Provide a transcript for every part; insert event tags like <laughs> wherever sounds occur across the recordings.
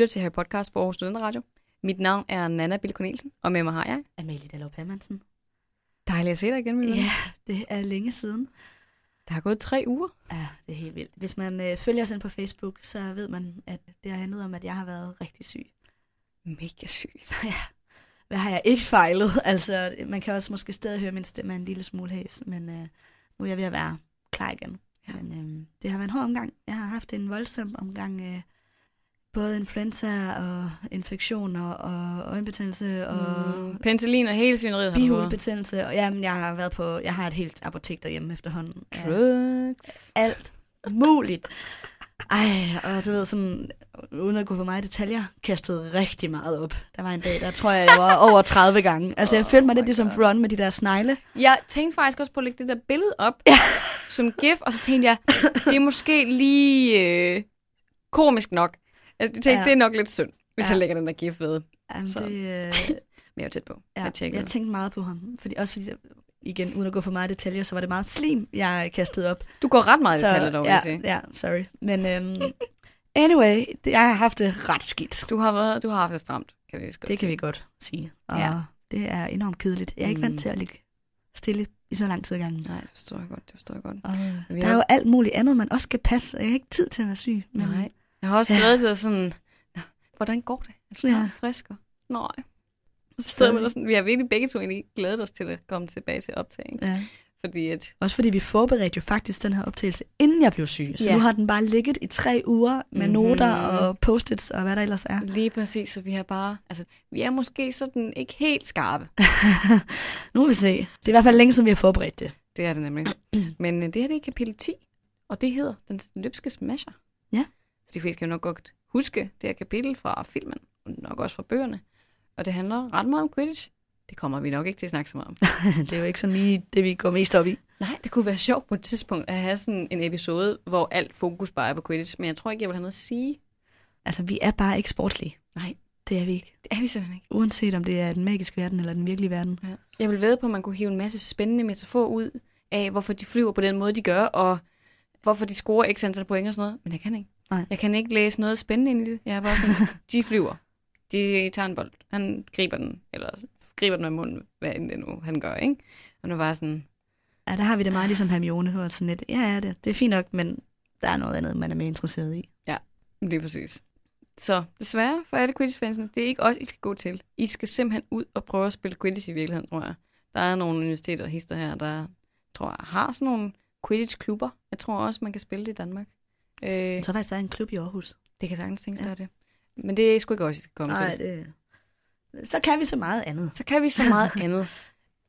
lytter til Harry Podcast på Aarhus Studenteradio. Mit navn er Nana Cornelsen, og med mig har jeg. Amelie Dallov Hermansen. Dejligt at se dig igen, min. Ja, det er længe siden. Der har gået tre uger. Ja, det er helt vildt. Hvis man øh, følger os ind på Facebook, så ved man, at det har handlet om, at jeg har været rigtig syg. Mega syg. <laughs> ja, hvad har jeg ikke fejlet? <laughs> Altså, man kan også måske stadig høre min stemme er en lille smule hæs, men øh, nu er jeg ved at være klar igen. Ja. Men øh, det har været en hård omgang. Jeg har haft en voldsom omgang, øh, både influenza og infektioner og øjenbetændelse og Mm, penicillin og hele svineriet har bihulebetændelse. Og jamen, jeg har været på, jeg har et helt apotek derhjemme efterhånden. Ja, Drugs. alt muligt. Ej, og du ved sådan, uden at gå for meget detaljer, kastede rigtig meget op. Der var en dag, der tror jeg, jeg var over 30 gange. Altså, jeg Oh følte mig lidt ligesom God. Ron med de der snegle. Jeg tænkte faktisk også på at lægge det der billede op Ja. som gif, og så tænkte jeg, det er måske lige øh, komisk nok. Jeg tænkte, Ja. det er nok lidt synd, hvis Ja. jeg lægger den der gif ved. Jamen, Så. det, øh, <laughs> Men jeg tæt på. ja, Jeg tjekkede. jeg tænkte meget på ham. Fordi, også fordi, igen, uden at gå for meget detaljer, så var det meget slim, jeg kastede op. Du går ret meget i detaljer, dog, vil ja, jeg sige. ja, sorry. Men øhm, anyway, det, jeg har haft det ret skidt. Du har, været, du har haft det stramt, kan vi godt Det kan sige. vi godt sige. Og Ja. det er enormt kedeligt. Jeg er ikke Mm. vant til at ligge stille i så lang tid ad gangen. Nej, det forstår jeg godt, det forstår jeg godt. Og der er jo alt muligt andet, man også skal passe. Jeg har ikke tid til at være syg. Men Nej. Jeg har også Ja. til dig sådan, "Nå, hvordan går det? Er du Ja. ja. frisk? Og, Nej. Og så sidder man sådan, vi har virkelig begge to egentlig glædet os til at komme tilbage til optagen. Ja. Fordi at, Også fordi vi forberedte jo faktisk den her optagelse, inden jeg blev syg. Så Ja. nu har den bare ligget i tre uger med Mhm. noter og post-its og hvad der ellers er. lige præcis, så vi har bare, altså, vi er måske sådan ikke helt skarpe. <laughs> Nu må vi se. Det er i hvert fald længe, som vi har forberedt det. Det er det nemlig. <clears throat> Men øh, det her det er kapitel 10, og det hedder Den løbske smasher. Vi skal jo nok godt huske det her kapitel fra filmen, og nok også fra bøgerne. Og det handler ret meget om Quidditch. Det kommer vi nok ikke til at snakke så meget om. <laughs> det er jo ikke sådan lige det, vi går mest op i. Nej, det kunne være sjovt på et tidspunkt at have sådan en episode, hvor alt fokus bare er på Quidditch, men jeg tror ikke, jeg vil have noget at sige. Altså, vi er bare ikke sportslige. Nej, Det er vi ikke. det er vi simpelthen ikke. Uanset om det er den magiske verden eller den virkelige verden. Ja. Jeg vil ved på, at man kunne hive en masse spændende metaforer ud af, hvorfor de flyver på den måde, de gør, og hvorfor de scorer x antal point og sådan noget. Men jeg kan ikke. Nej. Jeg kan ikke læse noget spændende ind i det. Jeg er bare sådan, de flyver. De tager en bold. Han griber den, eller griber den med munden, hvad end det nu han gør, ikke? Og nu var sådan, Ja, der har vi det meget ligesom Hermione, hvor sådan lidt, ja, ja, det, det er fint nok, men der er noget andet, man er mere interesseret i. Lige præcis. Så desværre for alle Quidditch-fansene, det er ikke os, I skal gå til. I skal simpelthen ud og prøve at spille Quidditch i virkeligheden, tror jeg. Der er nogle universiteter og hister her, der tror jeg, har sådan nogle Quidditch-klubber. Jeg tror også, man kan spille det i Danmark. Øh, Jeg tror faktisk, der er en klub i Aarhus. det kan sagtens tænkes, Ja. der er det. Men det er sgu ikke også, I skal komme Nej, til. det... Så kan vi så meget andet. Så kan vi så meget <laughs> andet.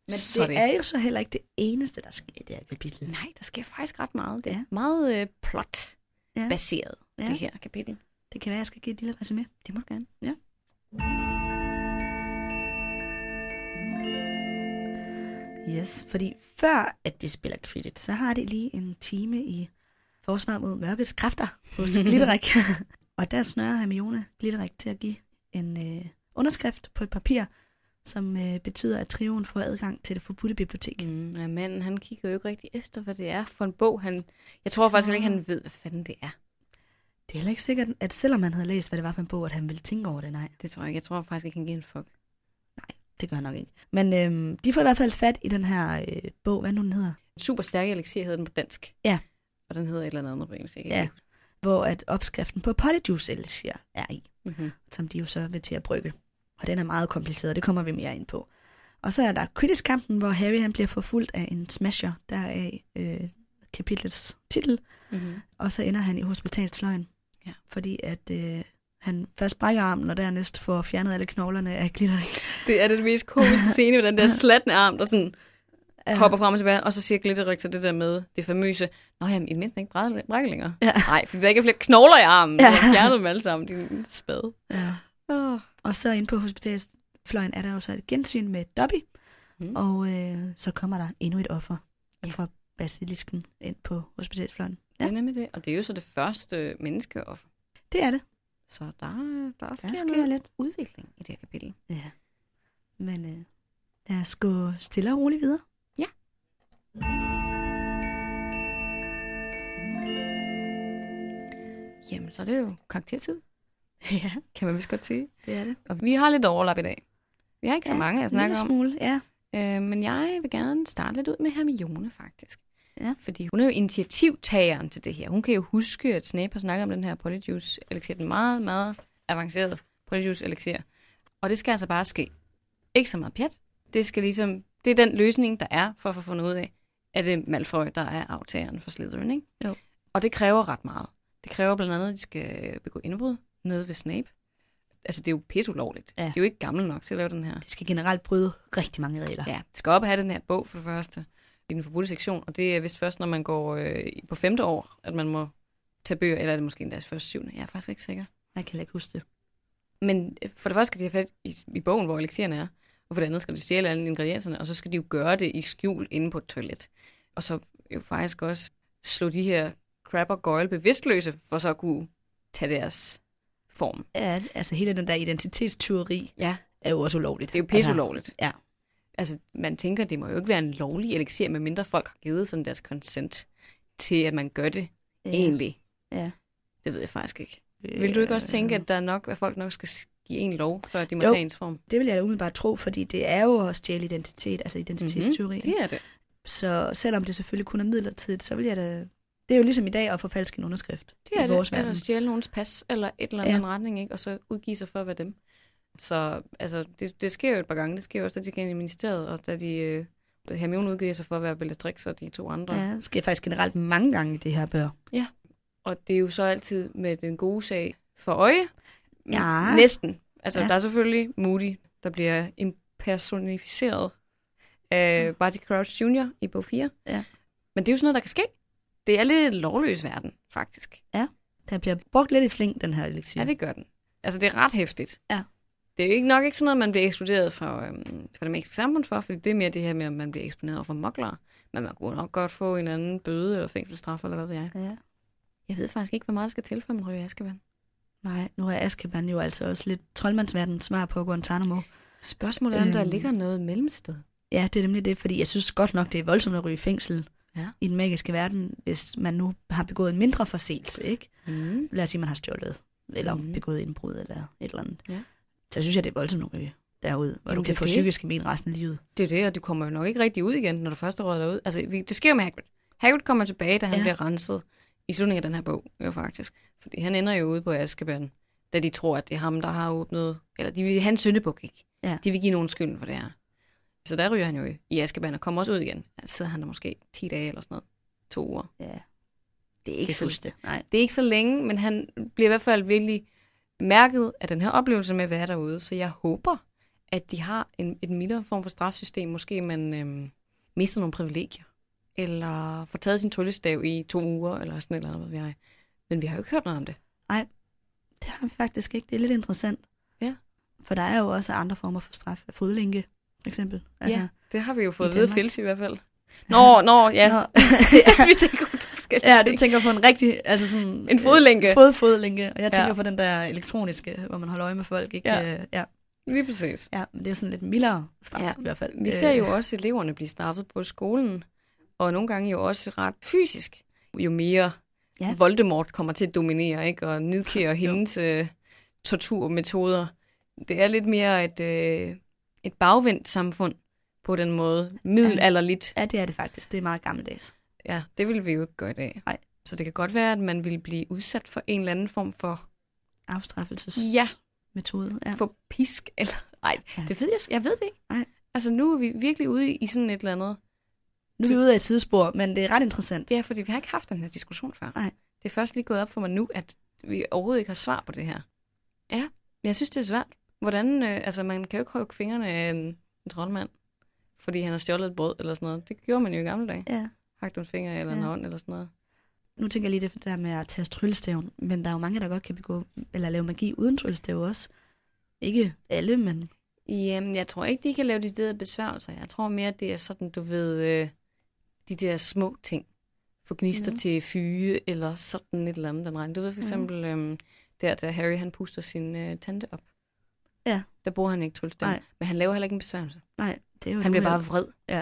Men Så det er jo så heller ikke det eneste, der sker i det her kapitel. Nej, der sker faktisk ret meget. Det er Ja. meget øh, plot-baseret, Ja. det her kapitel. Det kan være, jeg skal give et lille resume. Det må du gerne. Yes, fordi før at de spiller Quidditch, så har de lige en time i forsvar mod mørkets kræfter hos Glitterik. <laughs> og der snører Hermione Glitterik til at give en øh, underskrift på et papir, som øh, betyder, at trioen får adgang til det forbudte bibliotek. Mm. Ja, manden, han kigger jo ikke rigtig efter, hvad det er for en bog. Han, jeg tror faktisk ikke, han ved, hvad fanden det er. Det er heller ikke sikkert, at selvom han havde læst, hvad det var for en bog, at han ville tænke over det. Nej, Det tror jeg ikke. Jeg tror faktisk ikke, han giver en fuck. det gør han nok ikke. Men øh, de får i hvert fald fat i den her øh, bog, hvad nu den hedder, Super stærk elixir hedder den på dansk. Ja. Og den hedder et eller andet på engelsk. Kan Ja. ikke hvor at opskriften på pottejuice elixir er i. mm-hmm. som de jo så vil til at brygge. Og den er meget kompliceret, det kommer vi mere ind på. Og så er der Quidditch-kampen, hvor Harry han bliver forfulgt af en smasher, der er øh, kapitlets titel, Mm-hmm. og så ender han i hospitalsfløjen. Ja. Fordi at øh, han først brækker armen, og dernæst får fjernet alle knoglerne af glitter. Det er den mest komiske scene med den der <laughs> slatne arm, der sådan hopper frem og tilbage, og så siger Glitterik så det der med det famøse, Nå jamen, i det mindste ikke brække længere. Ja. Nej, fordi der ikke er flere knogler i armen. Ja. Ja. Jeg fjernet dem alle sammen, din spade. Ja. Oh. Og så inde på hospitalsfløjen er der jo så et gensyn med Dobby, Mm. og øh, så kommer der endnu et offer Ja. fra basilisken ind på hospitalsfløjen. Det er nemlig det. Og det er jo så det første menneskeoffer. Det er det. Så der, der, der Der sker sker noget lidt. udvikling i det her kapitel. Ja. Men øh, lad os gå stille og roligt videre. Ja. Jamen, så er det jo karaktertid. <laughs> Ja, kan man vist godt sige. det er det. Og vi har lidt overlap i dag. Vi har ikke så Ja, mange at En snakke lille om. smule, ja. Øh, men jeg vil gerne starte lidt ud med Hermione, faktisk. Ja. Fordi hun er jo initiativtageren til det her. Hun kan jo huske, at Snape har snakket om den her Polyjuice Elixir. Den meget, meget avancerede Polyjuice Elixir. Og det skal altså bare ske. Ikke så meget pjat. Det skal ligesom, det er den løsning, der er for at få fundet ud af, at det er Malfoy, der er aftageren for Slytherin, ikke? Jo. Og det kræver ret meget. Det kræver blandt andet, at de skal begå indbrud nede ved Snape. Altså, det er jo pisseulovligt. Ja. Det er jo ikke gammel nok til at lave den her. De skal generelt bryde rigtig mange regler. Ja, det skal op og have den her bog for det første i den forbudte sektion, og det er vist først, når man går øh, på femte år, at man må tage bøger, eller er det måske endda først syvende? Jeg er faktisk ikke sikker. Jeg kan ikke huske det. Men øh, for det første skal de have fat i, i bogen, hvor elixierne er, og for det andet skal de stjæle alle ingredienserne, og så skal de jo gøre det i skjul inde på et toilet. Og så jo faktisk også slå de her og goyle bevidstløse, for så at kunne tage deres form. Ja, altså hele den der identitetsteori Ja, er jo også ulovligt. det er jo pisseulovligt. Altså, ja. Altså, man tænker, det må jo ikke være en lovlig elixir, medmindre folk har givet sådan deres consent til, at man gør det ja. egentlig. Ja. Det ved jeg faktisk ikke. Vil du ikke også tænke, at der er nok, at folk nok skal give en lov, før de må Jo. tage ens form? Det vil jeg da umiddelbart tro, fordi det er jo at stjæle identitet, altså identitetsteori. Mm-hmm. Det er det. Så selvom det selvfølgelig kun er midlertidigt, så vil jeg da... Det er jo ligesom i dag at forfalske en underskrift. Det er i vores det. Eller verden. stjæle nogens pas, eller et eller andet Ja. ja. retning, ikke? og så udgive sig for at være dem. Så altså, det, det sker jo et par gange. Det sker jo også, da de går ind i ministeriet, og da de... Øh, Hermione udgiver sig for at være Bellatrix og de to andre. Ja, det sker faktisk generelt mange gange i det her bør. Og det er jo så altid med den gode sag for øje. Ja. Næsten. Altså, Ja. ja. der er selvfølgelig Moody, der bliver impersonificeret af Barty Crouch Jr. i bog 4. Ja. Men det er jo sådan noget, der kan ske. Det er lidt lovløs verden, faktisk. Der bliver brugt lidt i flink, den her elixir. Ja, det gør den. Altså, det er ret hæftigt. Ja. Det er jo ikke nok ikke sådan noget, man bliver ekskluderet fra, øhm, fra det magiske samfund for, fordi det er mere det her med, at man bliver eksponeret over for moklere. Men man kunne nok godt få en anden bøde eller fængselsstraf, eller hvad ved jeg. Ja. Jeg ved faktisk ikke, hvor meget der skal til, for man ryger Azkaban. Nej, nu er Azkaban jo altså også lidt troldmandsverdens svar på Guantanamo. Spørgsmålet er, om der Øhm. ligger noget mellemsted. Ja, det er nemlig det, fordi jeg synes godt nok, det er voldsomt at ryge i fængsel Ja. i den magiske verden, hvis man nu har begået en mindre forseelse, ikke? Mm. Lad os sige, man har stjålet, eller Mhm. begået indbrud, eller et eller andet. Ja. Så synes jeg, det er voldsomt at ryge derude, hvor Jamen, du kan få det. psykiske men resten af livet. Det er det, og du kommer jo nok ikke rigtig ud igen, når du først er røget derud. Altså, det sker med Hagrid. Hagrid kommer tilbage, da han ja. bliver renset i slutningen af den her bog, jo faktisk. Fordi han ender jo ude på Azkaban, da de tror, at det er ham, der har åbnet... Eller de vil have en syndebuk, ikke? Ja. De vil give nogen skylden for det her. Så der ryger han jo i- Azkaban og kommer også ud igen. Så sidder han der måske 10 dage eller sådan noget. To uger. Ja. Det er ikke Det er så det. Nej. Det er ikke så længe, men han bliver i hvert fald virkelig mærket af den her oplevelse med at være derude. Så jeg håber, at de har en, en mildere form for strafsystem. Måske man øhm, mister nogle privilegier. Eller får taget sin tryllestav i to uger, eller sådan et eller andet, hvad ved jeg. Men vi har jo ikke hørt noget om det. Det har vi faktisk ikke. Det er lidt interessant. Ja. For der er jo også andre former for straf. Fodlænke, for eksempel. Altså, ja, det har vi jo fået at vide. Fils i hvert fald. Nå, nå, ja. <laughs> Nå. <laughs> vi tænker på forskellige ja, du tænker på en rigtig, altså sådan... En fodlænke. Øh, fodfodlænke. Og jeg tænker Ja. på den der elektroniske, hvor man holder øje med folk, ikke? Ja. Øh, ja. Lige præcis. ja men det er sådan lidt mildere straf Ja, i hvert fald. Vi ser Øh, jo også eleverne blive straffet på skolen, og nogle gange jo også ret fysisk. Jo mere Ja. Voldemort kommer til at dominere, ikke? og nedkære <laughs> hendes øh, torturmetoder. Det er lidt mere et, øh, et bagvendt samfund på den måde. Middelalderligt. Ja, det er det faktisk. Det er meget gammeldags. Ja, det vil vi jo ikke gøre i dag. Nej. Så det kan godt være, at man vil blive udsat for en eller anden form for, Afstraffelses Ja. metode. Ja. for pisk. Eller, nej, ja. det ved jeg, jeg ved det ikke. Nej. Altså nu er vi virkelig ude i sådan et eller andet Nu er vi ude af et sidespor, men det er ret interessant. Det er, fordi vi har ikke haft den her diskussion før. Nej. Det er først lige gået op for mig nu, at vi overhovedet ikke har svar på det her. Ja, jeg synes, det er svært. Hvordan, øh, altså man kan jo ikke hugge fingrene af en, en troldmand, fordi han har stjålet et brød eller sådan noget. Det gjorde man jo i gamle dage. Ja. Hagt en finger eller en Ja. hånd eller sådan noget. Nu tænker jeg lige det der med at tage tryllestaven, men der er jo mange, der godt kan begå, eller lave magi uden tryllestav også. Ikke alle, men Jamen, jeg tror ikke, de kan lave de steder besværgelser. Jeg tror mere, det er sådan, du ved, øh, de der små ting. Få gnister ja. til fyge, eller sådan et eller andet. Den regn. Du ved for eksempel, øhm, der, da Harry han puster sin øh, tante op. Ja. Der bruger han ikke tryllestav, Nej. men han laver heller ikke en besværgelse. nej, det er jo Han bliver bare vred. Ja.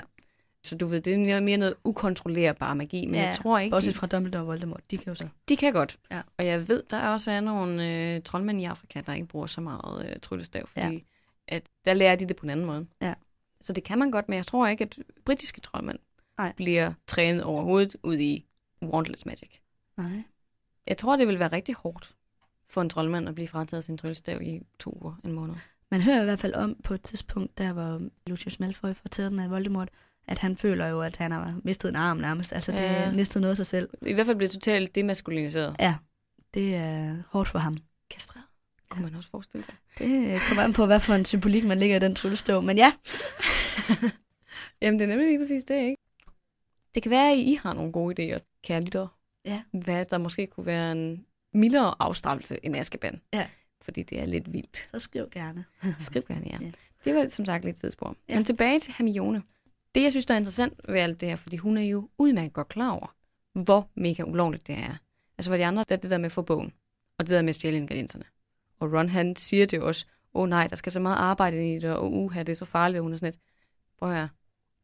Så du ved, det er mere- noget ukontrollerbar magi, men ja, jeg tror ikke, Bortset de, fra Dumbledore og Voldemort, de kan jo så. de kan godt. Ja. Og jeg ved, der også er nogle øh, troldmænd i Afrika, der ikke bruger så meget øh, tryllestav, fordi ja. at der lærer de det på en anden måde. Ja. Så det kan man godt, men jeg tror ikke, at britiske troldmænd Nej. bliver trænet overhovedet ud i Wandless Magic. Nej. Jeg tror, det vil være rigtig hårdt for en troldmand at blive frataget sin tryllestav i to uger, en måned. Man hører i hvert fald om på et tidspunkt, der hvor Lucius Malfoy den af Voldemort, at han føler jo, at han har mistet en arm nærmest. Altså, det Ja. ja. mistet noget af sig selv. I hvert fald bliver totalt demaskuliniseret. Ja, det er hårdt for ham. Kastreret. Kunne man også forestille sig. Det kommer an på, hvad for en symbolik man ligger i den tryllestav. Men ja, <laughs> Jamen, det er nemlig lige præcis det, ikke? Det kan være, at I har nogle gode idéer, kære lyttere. Ja. Hvad der måske kunne være en mildere afstraffelse end Azkaban. Ja. Fordi det er lidt vildt. så skriv gerne. <laughs> Skriv gerne, ja. Ja. Det var som sagt lidt tidsspor. Ja. Men tilbage til Hermione. Det, jeg synes, der er interessant ved alt det her, fordi hun er jo udmærket godt klar over, hvor mega ulovligt det er. Altså, hvad de andre, det er det der med at få bogen, og det der med at stjæle ingredienserne. Og Ron, han siger det også, åh oh, nej, der skal så meget arbejde i det, og uha, det er så farligt, og hun er sådan lidt, prøv høre,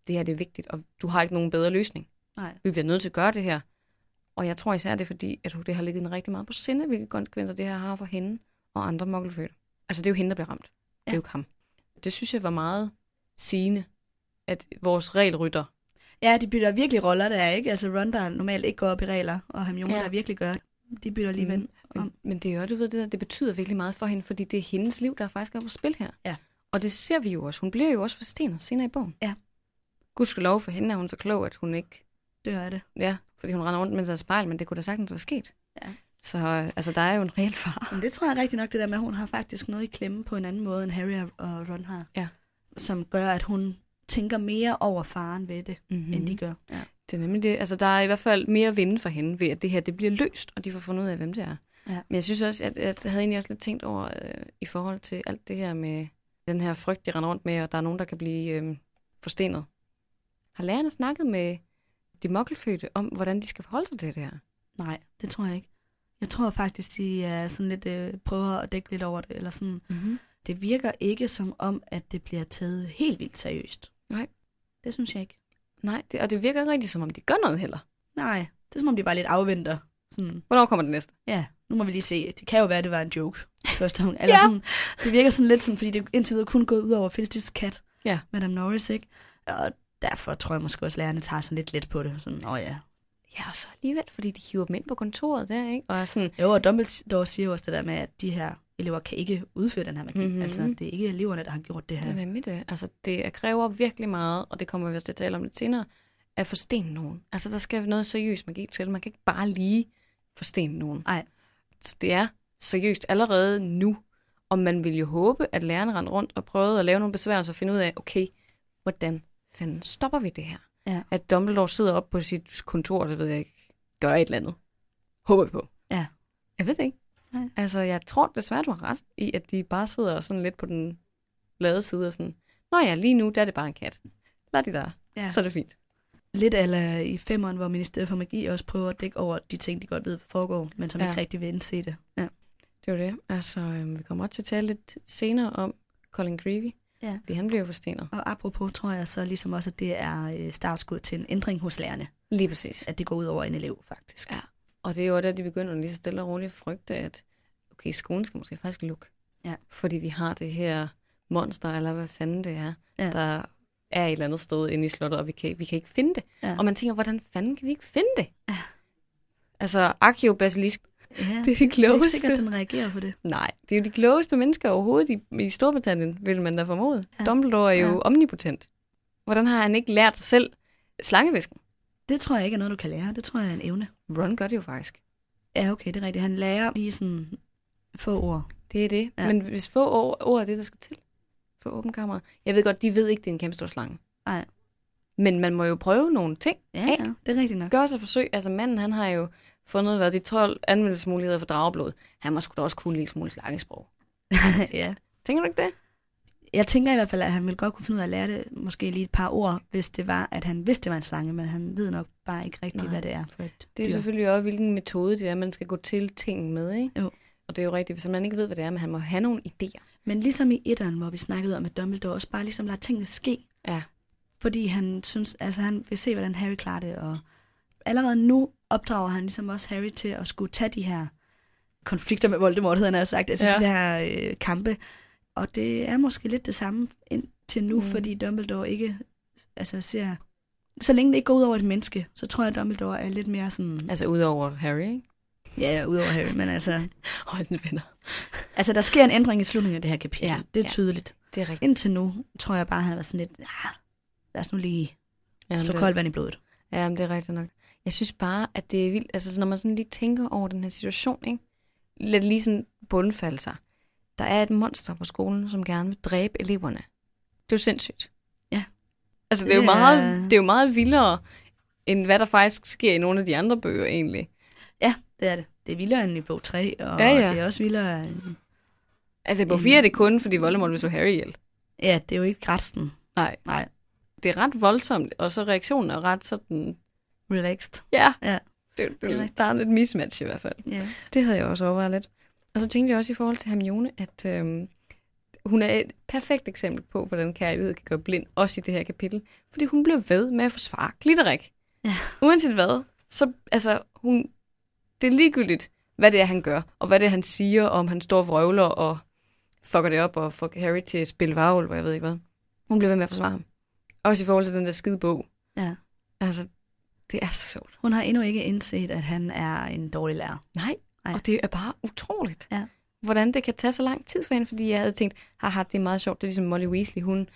det her det er vigtigt, og du har ikke nogen bedre løsning. Nej. Vi bliver nødt til at gøre det her. Og jeg tror især, det er fordi, at det har ligget hende rigtig meget på sinde, hvilke konsekvenser det her har for hende og andre mokkelfødte. Altså, det er jo hende, der bliver ramt. Ja. Det er jo ikke ham. Det synes jeg var meget sigende, at vores regelrytter, Ja, de bytter virkelig roller der, ikke? Altså Ron, der normalt ikke går op i regler, og Hermione, Ja. der virkelig gør, de bytter lige ven. men, om. men det er du ved, det, der, det betyder virkelig meget for hende, fordi det er hendes liv, der faktisk er på spil her. Ja. Og det ser vi jo også. Hun bliver jo også forstenet senere i bogen. Ja. Gudskelov for hende er hun så klog, at hun ikke Dør af det. Ja, fordi hun render rundt med sig spejl, men det kunne da sagtens være sket. Ja. Så øh, altså, der er jo en reel far. Men det tror jeg rigtig nok, det der med, at hun har faktisk noget i klemme på en anden måde, end Harry og Ron har. Ja. Som gør, at hun tænker mere over faren ved det, Mm-hmm. mm. end de gør. Ja. Det er nemlig det. Altså, der er i hvert fald mere at vinde for hende ved, at det her det bliver løst, og de får fundet ud af, hvem det er. Ja. Men jeg synes også, at jeg havde egentlig også lidt tænkt over, øh, i forhold til alt det her med den her frygt, de render rundt med, og der er nogen, der kan blive øh, forstenet. Har lærerne snakket med de mokkelfødte om, hvordan de skal forholde sig til det her? Nej, det tror jeg ikke. Jeg tror faktisk, de er sådan lidt, øh, prøver at dække lidt over det, eller sådan. Mm-hmm. Det virker ikke som om, at det bliver taget helt vildt seriøst. Nej. Det synes jeg ikke. Nej, det, og det virker ikke rigtig, som om de gør noget heller. Nej, det er som om, de bare lidt afventer. Sådan, Hvornår kommer det næste? ja, nu må vi lige se. Det kan jo være, at det var en joke <laughs> første gang. Eller Ja. sådan, det virker sådan lidt sådan, fordi det indtil videre kun gået ud over Filch's kat, Ja. Madame Norris, ikke? Og derfor tror jeg måske også, at lærerne tager sådan lidt let på det. Sådan, åh oh, ja. Ja, og så alligevel, fordi de hiver dem ind på kontoret der, ikke? Og sådan, Jo, og Dumbledore siger jo også det der med, at de her elever kan ikke udføre den her magi. Mhm. Mm-hmm. Altså, det er ikke eleverne, der har gjort det Det her. er nemlig det. Altså, det kræver virkelig meget, og det kommer vi også til at tale om lidt senere, at forstene nogen. Altså, der skal noget seriøst magi til. Man kan ikke bare lige forstene nogen. Nej. Så det er seriøst allerede nu. Og man vil jo håbe, at lærerne rendte rundt og prøvede at lave nogle besværgelser og finde ud af, okay, hvordan fanden stopper vi det her? Ja. At Dumbledore sidder op på sit kontor, det ved jeg ikke, gør et eller andet. Håber vi på. Ja. Jeg ved det ikke. Nej. Altså, jeg tror desværre, du har ret i, at de bare sidder sådan lidt på den lade side og sådan, Nå ja, lige nu, der er det bare en kat. Lad de der. Ja. Så er det fint. Lidt eller i femmeren, hvor Ministeriet for Magi også prøver at dække over de ting, de godt ved foregår, men som Ja. ikke rigtig vil indse det. Ja. Det jo det. Altså, øhm, vi kommer også til at tale lidt senere om Colin Creevy. Ja. Fordi han bliver jo forstenet. Og apropos tror jeg så ligesom også, at det er øh, startskud til en ændring hos lærerne. Lige præcis. At det går ud over en elev, faktisk. Ja. Og det er jo der, de begynder lige så stille og roligt at frygte, at okay, skolen skal måske faktisk lukke. Ja. Fordi vi har det her monster, eller hvad fanden det er, Ja. der er et eller andet sted inde i slottet, og vi kan, vi kan ikke finde det. Ja. Og man tænker, hvordan fanden kan de ikke finde det? Ja. Altså, Archeobasilisk, Ja, det er de det er ikke klogeste. sikkert, at den reagerer på det. Nej, det er jo de klogeste mennesker overhovedet i, i Storbritannien, vil man da formode. Ja. Dumbledore er jo Ja. omnipotent. Hvordan har han ikke lært sig selv slangevisken? Det tror jeg ikke er noget, du kan lære. Det tror jeg er en evne. Ron gør det jo faktisk. Ja, okay, det er rigtigt. Han lærer lige sådan få ord. Det er det. Ja. Ja. Men hvis få ord, ord er det, der skal til for åben kamera. Jeg ved godt, de ved ikke, det er en kæmpe stor slange. Nej. Men man må jo prøve nogle ting. Ja, af. ja, det er rigtigt nok. Gør sig forsøg. Altså manden, han har jo fundet, hvad de 12 anvendelsesmuligheder for drageblod. Han må sgu da også kunne en lille smule slangesprog. <laughs> ja. Tænker du ikke det? Jeg tænker i hvert fald, at han ville godt kunne finde ud af at lære det måske lige et par ord, hvis det var, at han vidste, det var en slange, men han ved nok bare ikke rigtigt, Nej. hvad det er for et Det er dyr. selvfølgelig også, hvilken metode det er, man skal gå til ting med, ikke? Jo. Og det er jo rigtigt, hvis man ikke ved, hvad det er, men han må have nogle idéer. Men ligesom i etteren, hvor vi snakkede om, at Dumbledore også bare ligesom lader tingene ske, Ja. fordi han synes, altså han vil se, hvordan Harry klarer det, og allerede nu opdrager han ligesom også Harry til at skulle tage de her konflikter med Voldemort, havde han sagt, altså Ja. ja. de her øh, kampe. Og det er måske lidt det samme indtil nu, Mm. fordi Dumbledore ikke altså ser... Så længe det ikke går ud over et menneske, så tror jeg, at Dumbledore er lidt mere sådan... Altså udover Harry, ikke? Ja, ud over Harry, men altså... <laughs> Hold den venner. Altså, der sker en ændring i slutningen af det her kapitel. Ja, Ja, det er ja. tydeligt. Det er rigtigt. Indtil nu tror jeg bare, han har været sådan lidt... Ah, lad os nu lige Jamen, slå det- koldt vand i blodet. Ja, men det er rigtigt nok. Jeg synes bare, at det er vildt, altså når man sådan lige tænker over den her situation, ikke? Lad det lige sådan bundfalde sig. Der er et monster på skolen, som gerne vil dræbe eleverne. Det er jo sindssygt. Ja. Altså, det er jo meget, det er jo meget vildere, end hvad der faktisk sker i nogle af de andre bøger, egentlig. Ja, det er det. Det er vildere end i bog 3, og Ja, ja. det er også vildere end... Altså, i bog En- 4 er det kun, fordi Voldemort vil slå Harry ihjel. Ja, det er jo ikke resten. Nej. Nej, Det er ret voldsomt, og så reaktionen er ret sådan... relaxed. Ja, Ja. det, det, Det er der er lidt mismatch i hvert fald. Ja. Det havde jeg også overvejet lidt. Og så tænkte jeg også i forhold til Hermione, at øhm, hun er et perfekt eksempel på, hvordan kærlighed kan gøre blind, også i det her kapitel. Fordi hun bliver ved med at forsvare Glitterik. Ja. Uanset hvad, så altså, hun, det er ligegyldigt, hvad det er, han gør, og hvad det er, han siger, og om han står og vrøvler og fucker det op og får Harry til at spille varvel, hvor jeg ved ikke hvad. Hun bliver ved med at forsvare ham. Også i forhold til den der skide bog. ja. Altså, det er så sjovt. Hun har endnu ikke indset, at han er en dårlig lærer. Nej, Nej. Og det er bare utroligt, Ja. hvordan det kan tage så lang tid for hende, fordi jeg havde tænkt, haha, det er meget sjovt, det er ligesom Molly Weasley, hun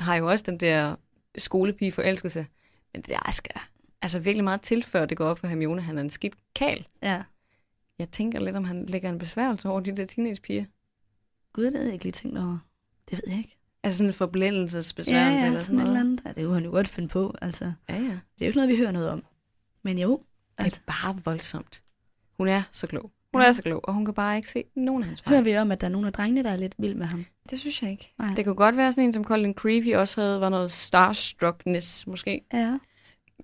har jo også den der skolepige forelskelse, men det er skal altså virkelig meget til, før det går op for Hermione, han er en skidt kal. Ja. Jeg tænker lidt, om han lægger en besværgelse over de der teenagepiger. Gud, det havde jeg ikke lige tænkt over. Det ved jeg ikke. Altså sådan en Ja, forblændelsesbesværgelse ja, eller sådan sådan et eller noget. andet. Det kunne han jo godt finde på, altså. Ja, ja. Det er jo ikke noget, vi hører noget om. Men jo, Det altså, er bare voldsomt. Hun er så klog. Hun Ja. er så klog, og hun kan bare ikke se nogen af hans fejl. hører vi om, at der er nogle af drengene, der er lidt vild med ham. Det synes jeg ikke. Nej. Det kunne godt være sådan en, som Colin Creevy også havde, var noget starstruckness måske. Ja,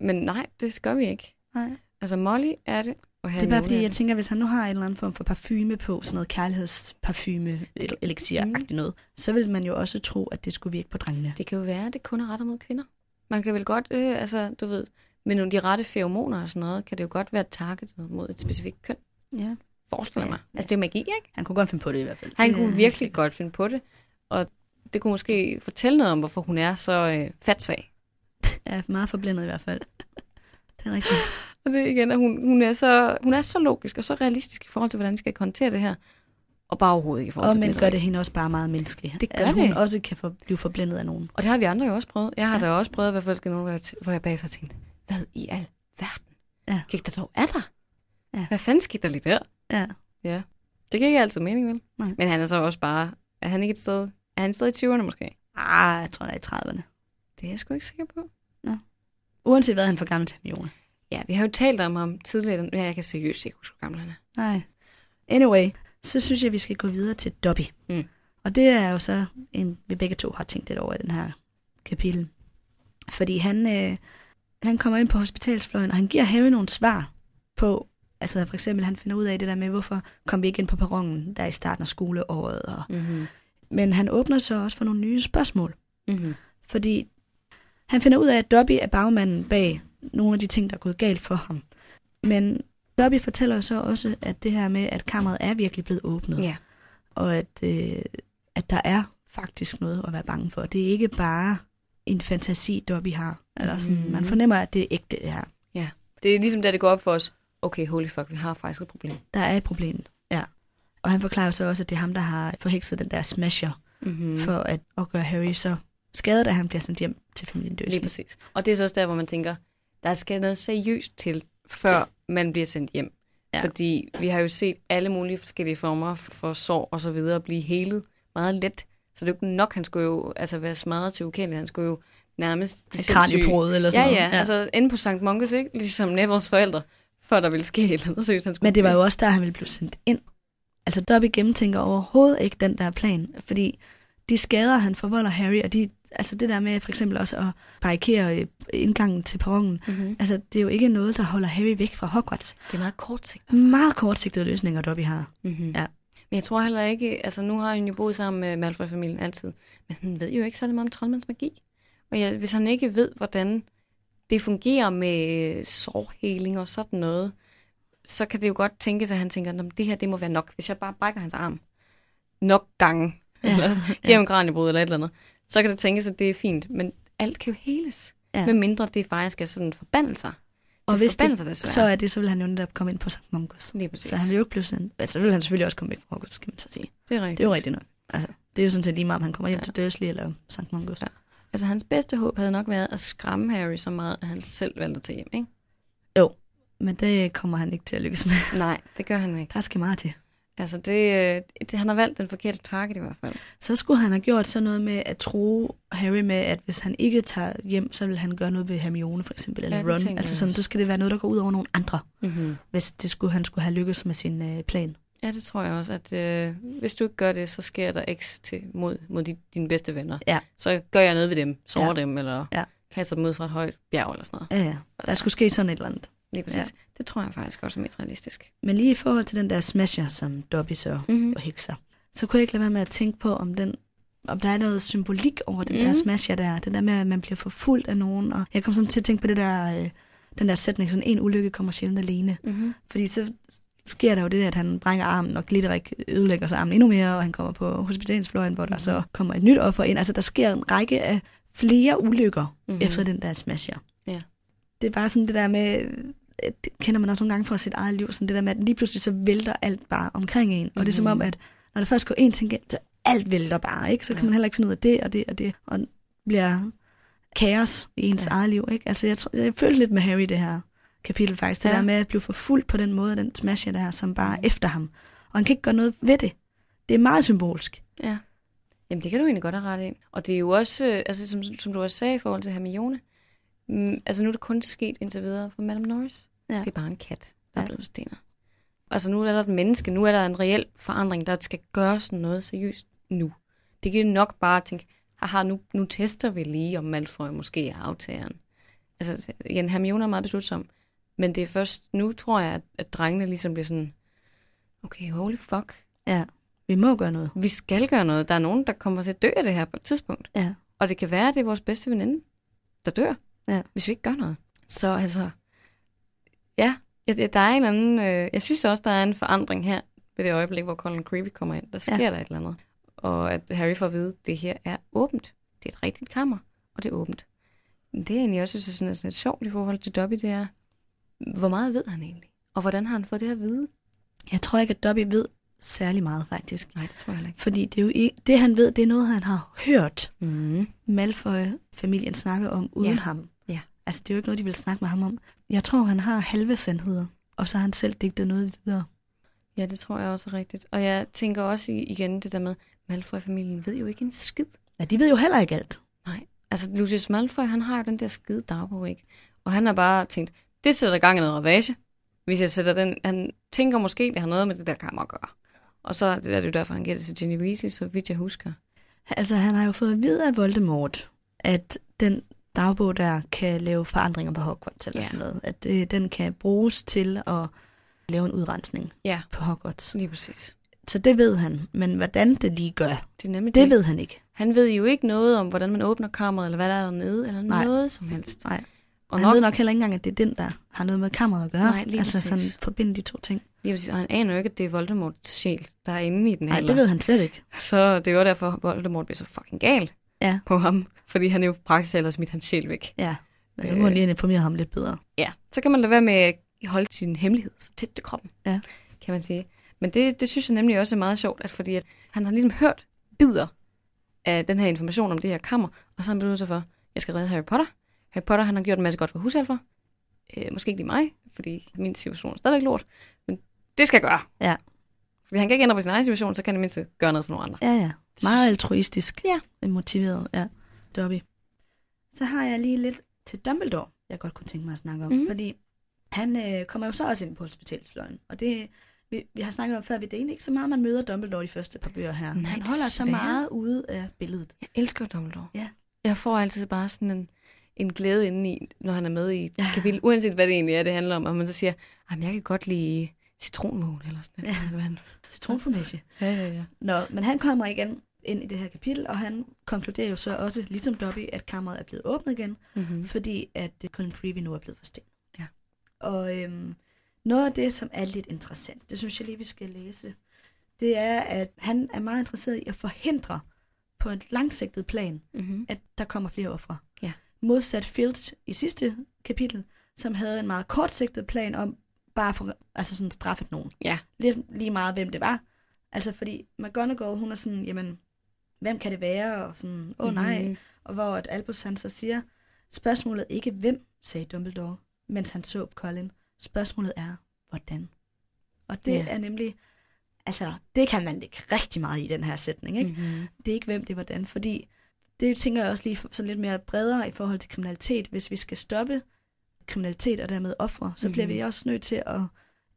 Men nej, det gør vi ikke. nej. Altså Molly er det, og Det er bare fordi, jeg tænker, hvis han nu har en eller anden form for parfume på, sådan noget kærlighedsparfume, elixir-agtigt noget, så vil man jo også tro, at det skulle virke på drengene. Det kan jo være, at det kun er rettet mod kvinder. Man kan vel godt, øh, altså du ved, med nogle de rette feromoner og sådan noget, kan det jo godt være targetet mod et specifikt køn, Ja. forestiller Ja, mig. ja. Altså det er magi, ikke? Han kunne godt finde på det i hvert fald. Han kunne virkelig sikkert. godt finde på det, og det kunne måske fortælle noget om, hvorfor hun er så øh, fatsvag. <laughs> Ja, meget forblændet i hvert fald. Det er rigtigt. <laughs> Og det igen, at hun, hun, er så, hun er så logisk og så realistisk i forhold til, hvordan de skal håndtere det her. Og bare overhovedet ikke i forhold Og til men det. gør det hende også bare meget menneskelig. Det gør at hun det. også kan for, blive forblændet af nogen. Og det har vi andre jo også prøvet. Jeg har Ja. da også prøvet forelsket i nogen, hvor jeg, hvor jeg bagefter har tænkt, hvad i al verden Ja. gik der dog af dig? Ja. Hvad fanden skete der lige der? Ja. Ja. Det giver ikke altid mening, vel? Nej. Men han er så også bare, er han ikke et sted, er han sted i 20'erne måske? Ah, jeg tror, der er i 30'erne. Det er jeg sgu ikke sikker på. Uanset hvad, han for gammel til Hermione. Ja, vi har jo talt om ham tidligere. Ja, jeg kan seriøst ikke huske, hvor gammel han er. Nej. Anyway, så synes jeg, vi skal gå videre til Dobby. Mm. Og det er jo så en, vi begge to har tænkt lidt over i den her kapitel. Fordi han, øh, han kommer ind på hospitalsfløjen, og han giver Harry nogle svar på, altså for eksempel han finder ud af det der med, hvorfor kom vi ikke ind på perronen der i starten af skoleåret. Og, Mm-hmm. men han åbner så også for nogle nye spørgsmål. Mm-hmm. Fordi han finder ud af, at Dobby er bagmanden bag nogle af de ting, der er gået galt for ham. Men Dobby fortæller jo så også, at det her med, at kammeret er virkelig blevet åbnet. Ja. Og at, øh, at der er faktisk noget at være bange for. Det er ikke bare en fantasi, Dobby har. Eller sådan, Mhm. Man fornemmer, at det er ægte, det her. Det er ligesom, da det går op for os. Okay, holy fuck, vi har faktisk et problem. Der er et problem. Ja. Og han forklarer så også, at det er ham, der har forhekset den der smasher, Mm-hmm. mm. for at, at gøre Harry så skadet, at han bliver sendt hjem til familien Lige Dursley. præcis. Og det er så også der, hvor man tænker, der skal noget seriøst til, før man bliver sendt hjem. Ja. Fordi vi har jo set alle mulige forskellige former for sår og så videre blive helet meget let. Så det er jo ikke nok, han skulle jo altså være smadret til ukendeligt. Han skulle jo nærmest. Kranjebrud eller sådan Ja, noget. ja, ja. Altså inde på St. Mungus, ikke? Ligesom Neville's forældre, før der ville ske et eller andet seriøst. Han skulle Men det var jo også der, han ville blive sendt ind. Altså Dobby gennemtænker overhovedet ikke den der plan, fordi de skader, han forvolder Harry, og de, altså det der med for eksempel også at barrikere øh, indgangen til perronen, Mm-hmm. altså det er jo ikke noget, der holder Harry væk fra Hogwarts. Det er meget kort sigt. Meget kortsigtede løsninger, Dobby har. Mm-hmm. Ja. Men jeg tror heller ikke, altså nu har han jo boet sammen med Malfoy-familien altid, men han ved jo ikke særlig meget om troldmands magi. Og ja, hvis han ikke ved, hvordan det fungerer med sårheling og sådan noget, så kan det jo godt tænke sig, at han tænker, at det her det må være nok. Hvis jeg bare brækker hans arm nok gange, ja. eller giver ham kraniebrud eller et eller andet, så kan det tænkes, at det er fint. Men alt kan jo heles, Ja. ja. med mindre det faktisk er sådan forbandelser. Og hvis det, desværre. så er det, så vil han jo netop komme ind på St. Mungus. Lige præcis. Så han vil jo ikke blive sådan, altså, så vil han selvfølgelig også komme væk fra Hogwarts, kan man så sige. det er rigtigt. Det er jo rigtigt nok. Altså, det er jo sådan set lige meget, om han kommer hjem Ja. til Dursley eller St. Mungus. Ja. Altså hans bedste håb havde nok været at skræmme Harry så meget, at han selv venter til hjem, ikke? Jo, men det kommer han ikke til at lykkes med. Nej, det gør han ikke. Der skal meget til. Altså det, øh, det, han har valgt den forkerte target i hvert fald. Så skulle han have gjort sådan noget med at tro Harry med, at hvis han ikke tager hjem, så vil han gøre noget ved Hermione for eksempel, eller Ja, Ron. Altså sådan, så skal det være noget, der går ud over nogle andre, Mm-hmm. hvis det skulle, han skulle have lykkes med sin øh, plan. Ja, det tror jeg også, at øh, hvis du ikke gør det, så sker der X til, mod, mod de, dine bedste venner. Ja. Så gør jeg noget ved dem, sårer Ja. dem, eller ja. kaster dem ud fra et højt bjerg eller sådan noget. Ja, ja. Der skulle ske sådan et eller andet. Lige præcis. Ja. Det tror jeg faktisk også er mest realistisk. Men lige i forhold til den der smasher, som Dobby så Mm-hmm. og hekser, så kunne jeg ikke lade være med at tænke på, om, den, om der er noget symbolik over den mm. der Mhm. smasher der. Det der med, at man bliver forfulgt af nogen. Og jeg kom sådan til at tænke på det der, øh, den der sætning, sådan en ulykke kommer sjældent alene. Mm-hmm. Fordi så sker der jo det, at han brænger armen, og Glitterik ødelægger sig armen endnu mere, og han kommer på hospitalsfløjen, hvor der Mhm. så kommer et nyt offer ind. Altså, der sker en række af flere ulykker Mhm. mm-hmm. efter den der smasher. Ja. Det er bare sådan det der med, det kender man også nogle gange fra sit eget liv, sådan det der med, at lige pludselig så vælter alt bare omkring en. Og det er som om, Mhm. at når der først går en ting, så alt vælter bare, ikke? Så kan Ja. man heller ikke finde ud af det og det og det, og bliver kaos i ens Ja. eget liv, ikke? Altså, jeg, tror, jeg følte lidt med Harry det her kapitel faktisk. Det Ja. der med at blive forfulgt på den måde, den smasher der, som bare Mhm. efter ham. Og han kan ikke gøre noget ved det. Det er meget symbolsk. Ja. Jamen, det kan du egentlig godt have ret i. Og det er jo også, øh, altså, som, som du også sagde i forhold til Hermione, mm, altså nu er det kun sket indtil videre for Madame Norris. Ja. Det er bare en kat, der Ja. er blevet stener. Altså nu er der et menneske, nu er der en reel forandring, der skal gøres noget seriøst nu. Det kan nok bare tænke, haha, nu, nu tester vi lige, om Malfoy måske er aftageren. Altså, igen, Hermione er meget beslutsom, men det er først nu, tror jeg, at, at drengene ligesom bliver sådan, okay, holy fuck, Ja, vi må gøre noget. vi skal gøre noget. Der er nogen, der kommer til at dø af det her på et tidspunkt. Ja. Og det kan være, at det er vores bedste veninde, der dør, Ja. hvis vi ikke gør noget. Så altså, ja, ja, der er en anden, øh, jeg synes også, der er en forandring her ved det øjeblik, hvor Colin Creevy kommer ind. Der sker Ja. der et eller andet. Og at Harry får at vide, at det her er åbent. Det er et rigtigt kammer, og det er åbent. Det er egentlig også synes jeg, sådan, sådan lidt sjovt i forhold til Dobby, det er, hvor meget ved han egentlig? Og hvordan har han fået det her at vide? Jeg tror ikke, at Dobby ved særlig meget, faktisk. Nej, det tror jeg ikke. Fordi det, er jo ikke, det han ved, det er noget, han har hørt Mm. Malfoy-familien snakke om uden Ja. ham. Altså, det er jo ikke noget, de vil snakke med ham om. Jeg tror, han har halve sandheder, og så har han selv digtet noget videre. Ja, det tror jeg også er rigtigt. Og jeg tænker også igen det der med, Malfoy-familien ved jo ikke en skid. Ja, de ved jo heller ikke alt. Nej, altså Lucius Malfoy, han har jo den der skide dagbog, ikke? Og han har bare tænkt, det sætter gang i noget ravage. Hvis jeg sætter den, han tænker måske, det har noget med det der kammer at gøre. Og så det er det jo derfor, han giver det til Ginny Weasley, så vidt jeg husker. Altså, han har jo fået at vide af Voldemort, at den dagbog der kan lave forandringer på Hogwarts eller Ja. sådan noget. At øh, den kan bruges til at lave en udrensning Ja, på Hogwarts. lige præcis. Så det ved han, men hvordan det lige gør, Det er nemlig det det. ved han ikke. Han ved jo ikke noget om, hvordan man åbner kammeret, eller hvad der er dernede, eller Nej. noget som helst. Nej. Og han ved nok heller ikke engang, at det er den, der har noget med kammeret at gøre. Nej, lige altså sådan forbinde de to ting. Lige præcis. Og han aner jo ikke, at det er Voldemorts sjæl, der er inde i den Nej, heller. det ved han slet ikke. <laughs> Så det jo derfor, Voldemort bliver så fucking gal Ja. på ham. Fordi han er jo praktisk ellers smidt hans sjæl væk. Ja, men så må han lige informere ham lidt bedre. Ja. Så kan man lade være med at holde sin hemmelighed så tæt til kroppen. Ja. Kan man sige. Men det, det synes jeg nemlig også er meget sjovt, at fordi at han har ligesom hørt bidder af den her information om det her kammer, og så har han besluttet sig for, jeg skal redde Harry Potter. Harry Potter, han har gjort en masse godt for husalfer. Øh, måske ikke lige mig, fordi min situation er stadigvæk lort. Men det skal jeg gøre. Ja. Fordi han kan ikke ændre på sin egen situation, så kan han i mindste gøre noget for nogle andre. Ja, ja. Meget altruistisk. Ja. Motiveret, ja. Dobby. Så har jeg lige lidt til Dumbledore, jeg godt kunne tænke mig at snakke om. Mm-hmm. Fordi han øh, kommer jo så også ind på hospitalsfløjen. Og det, vi, vi har snakket om før, at det er egentlig ikke så meget, man møder Dumbledore de første par bøger her. Nej, han holder så desværre. meget ude af billedet. Jeg elsker Dumbledore. Ja. Jeg får altid bare sådan en, en glæde indeni, når han er med i Ja. kapitel, uanset hvad det egentlig er, det handler om. Og man så siger, at jeg kan godt lide citronmål eller sådan noget. Ja. Citronformage. Ja, ja, ja. Nå, men han kommer igen, ind i det her kapitel, og han konkluderer jo så også, ligesom Dobby, at kammeret er blevet åbnet igen, Mm-hmm. fordi at øh, Colin Creevy nu er blevet forstenet. Ja. Og øhm, noget af det, som er lidt interessant, det synes jeg lige, vi skal læse, det er, at han er meget interesseret i at forhindre på et langsigtet plan, Mm-hmm. at der kommer flere ofre. Ja. Modsat Fields i sidste kapitel, som havde en meget kortsigtet plan om bare for, altså sådan straffet nogen. Ja. Lidt lige meget, hvem det var. Altså fordi McGonagall, hun er sådan, jamen, hvem kan det være? Og sådan, åh oh, nej. Mhm. Og hvor at Albus han så siger, spørgsmålet ikke hvem, sagde Dumbledore, mens han så på Colin. Spørgsmålet er, hvordan. Og det Ja. er nemlig, altså, det kan man lægge rigtig meget i den her sætning, ikke? Mm-hmm. Det er ikke hvem, det er hvordan, fordi det tænker jeg også lige sådan lidt mere bredere i forhold til kriminalitet. Hvis vi skal stoppe kriminalitet og dermed ofre, så mm-hmm. bliver Mhm. vi også nødt til at...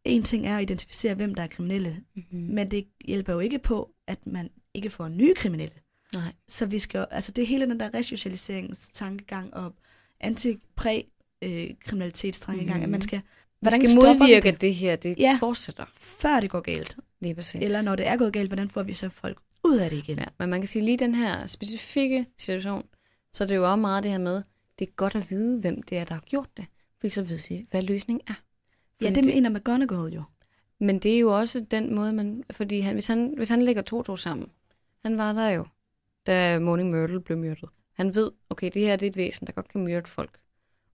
En ting er at identificere, hvem der er kriminelle, Mm-hmm. men det hjælper jo ikke på, at man ikke får nye kriminelle. Nej. Så vi skal, altså det er hele den der resocialiseringstankegang og anti-præ-kriminalitetstankegang, mm-hmm. at man skal, Hvordan hvordan skal vi modvirke, det, det her det Ja. fortsætter. før det går galt? Lige præcis. Eller når det er gået galt, hvordan får vi så folk ud af det igen? Ja, men man kan sige lige den her specifikke situation, så er det jo også meget det her med, det er godt at vide, hvem det er, der har gjort det. Fordi så ved vi, hvad løsningen er. ja Fordi det mener McGonagall jo. Men det er jo også den måde, man... Fordi han, hvis, han, hvis han lægger to to sammen, han var der jo, da Morning Myrtle blev myrdet. Han ved, okay, det her det er et væsen, der godt kan myrde folk.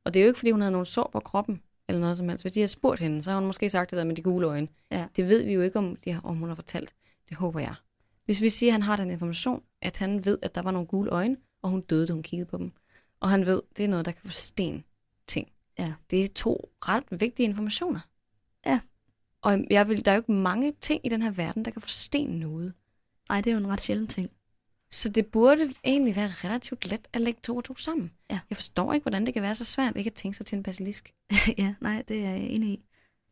Og det er jo ikke, fordi hun havde nogen sår på kroppen, eller noget som helst. Hvis de havde spurgt hende, så har hun måske sagt det der med de gule øjne. Ja. Det ved vi jo ikke, om, de har, om hun har fortalt. Det håber jeg. Hvis vi siger, at han har den information, at han ved, at der var nogle gule øjne, og hun døde, da hun kiggede på dem. Og han ved, det er noget, der kan forsten ting. Ja. Det er to ret vigtige informationer. Ja. Og jeg vil, der er jo ikke mange ting i den her verden, der kan forsten noget. Nej, det er jo en ret sjælden ting. Så det burde egentlig være relativt let at lægge to og to sammen. Ja. Jeg forstår ikke, hvordan det kan være så svært ikke at tænke sig til en basilisk. <laughs> ja, nej, det er jeg enig i.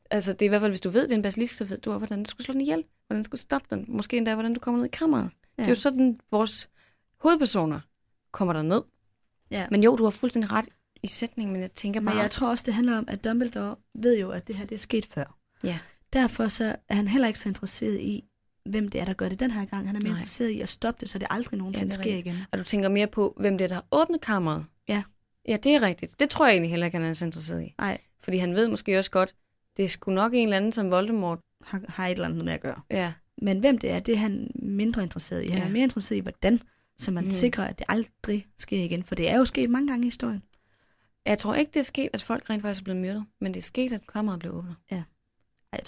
Altså, det er i hvert fald, hvis du ved, det er en basilisk, så ved du også, hvordan du skulle slå den ihjel. Hvordan du skulle stoppe den. Måske endda, hvordan du kommer ned i kammeret. Ja. Det er jo sådan, vores hovedpersoner kommer der ned. Ja. Men jo, du har fuldstændig ret i sætningen, men jeg tænker bare... Men jeg tror også, det handler om, at Dumbledore ved jo, at det her det er sket før. Ja. Derfor så er han heller ikke så interesseret i, hvem det er, der gør det den her gang. Han er mere Nej. interesseret i at stoppe det, så det aldrig nogensinde er sker rigtigt. igen. Og du tænker mere på, hvem det er, der har åbnet kammeret. Ja. Ja, det er rigtigt. Det tror jeg egentlig heller ikke, han er så interesseret i. Nej, Fordi han ved måske også godt, det er sgu nok en eller anden som Voldemort. har, har et eller andet med at gøre. Ja, Men hvem det er, det er han mindre interesseret i. Han Ja. er mere interesseret i, hvordan, så man Mm. sikrer, at det aldrig sker igen. For det er jo sket mange gange i historien. Jeg tror ikke, det er sket, at folk rent faktisk er blevet myrdet, men det er sket, at kammeret blev åbnet. Jeg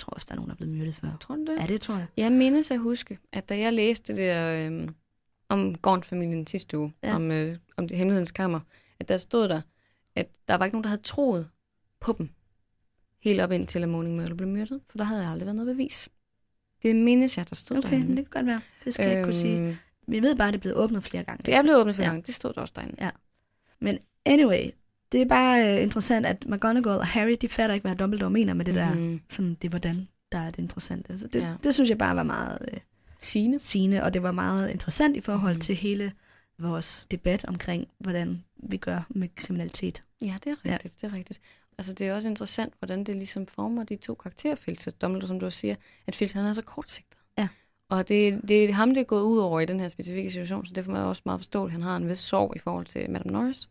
tror også, der er nogen, der er blevet myrdet før. Tror du det? Ja, det tror jeg. Jeg mindes at huske, at da jeg læste det der øhm, om Gorn-familien sidste uge, ja. Ja. om, øh, om det hemmelighedens kammer, at der stod der, at der var ikke nogen, der havde troet på dem, helt op indtil at Morning Myrtle blev myrdet, for der havde aldrig været noget bevis. Det mindes jeg, der stod Okay, derinde. men det kan godt være. Det skal jeg ikke kunne sige. Vi ved bare, at det er blevet åbnet flere gange. Det er blevet åbnet for Ja. ja. det stod der også derinde. Men anyway, det er bare uh, interessant, at McGonagall og Harry, de fatter ikke, hvad Dumbledore mener med det mm. der, Mhm. sådan, det er hvordan, der er det interessante. Så det, Ja. det synes jeg bare var meget uh, Signe. sigende, og det var meget interessant i forhold mm. til hele vores debat omkring, hvordan vi gør med kriminalitet. Ja, det er rigtigt, ja. det er rigtigt. Altså, det er også interessant, hvordan det ligesom former de to karakterfilter. Dumbledore, som du siger, at filteren er så kortsigtet. Ja. Og det, det er ham, det er gået ud over i den her specifikke situation, så derfor er jeg også meget forståeligt, han har en vis sorg i forhold til Madame Norris.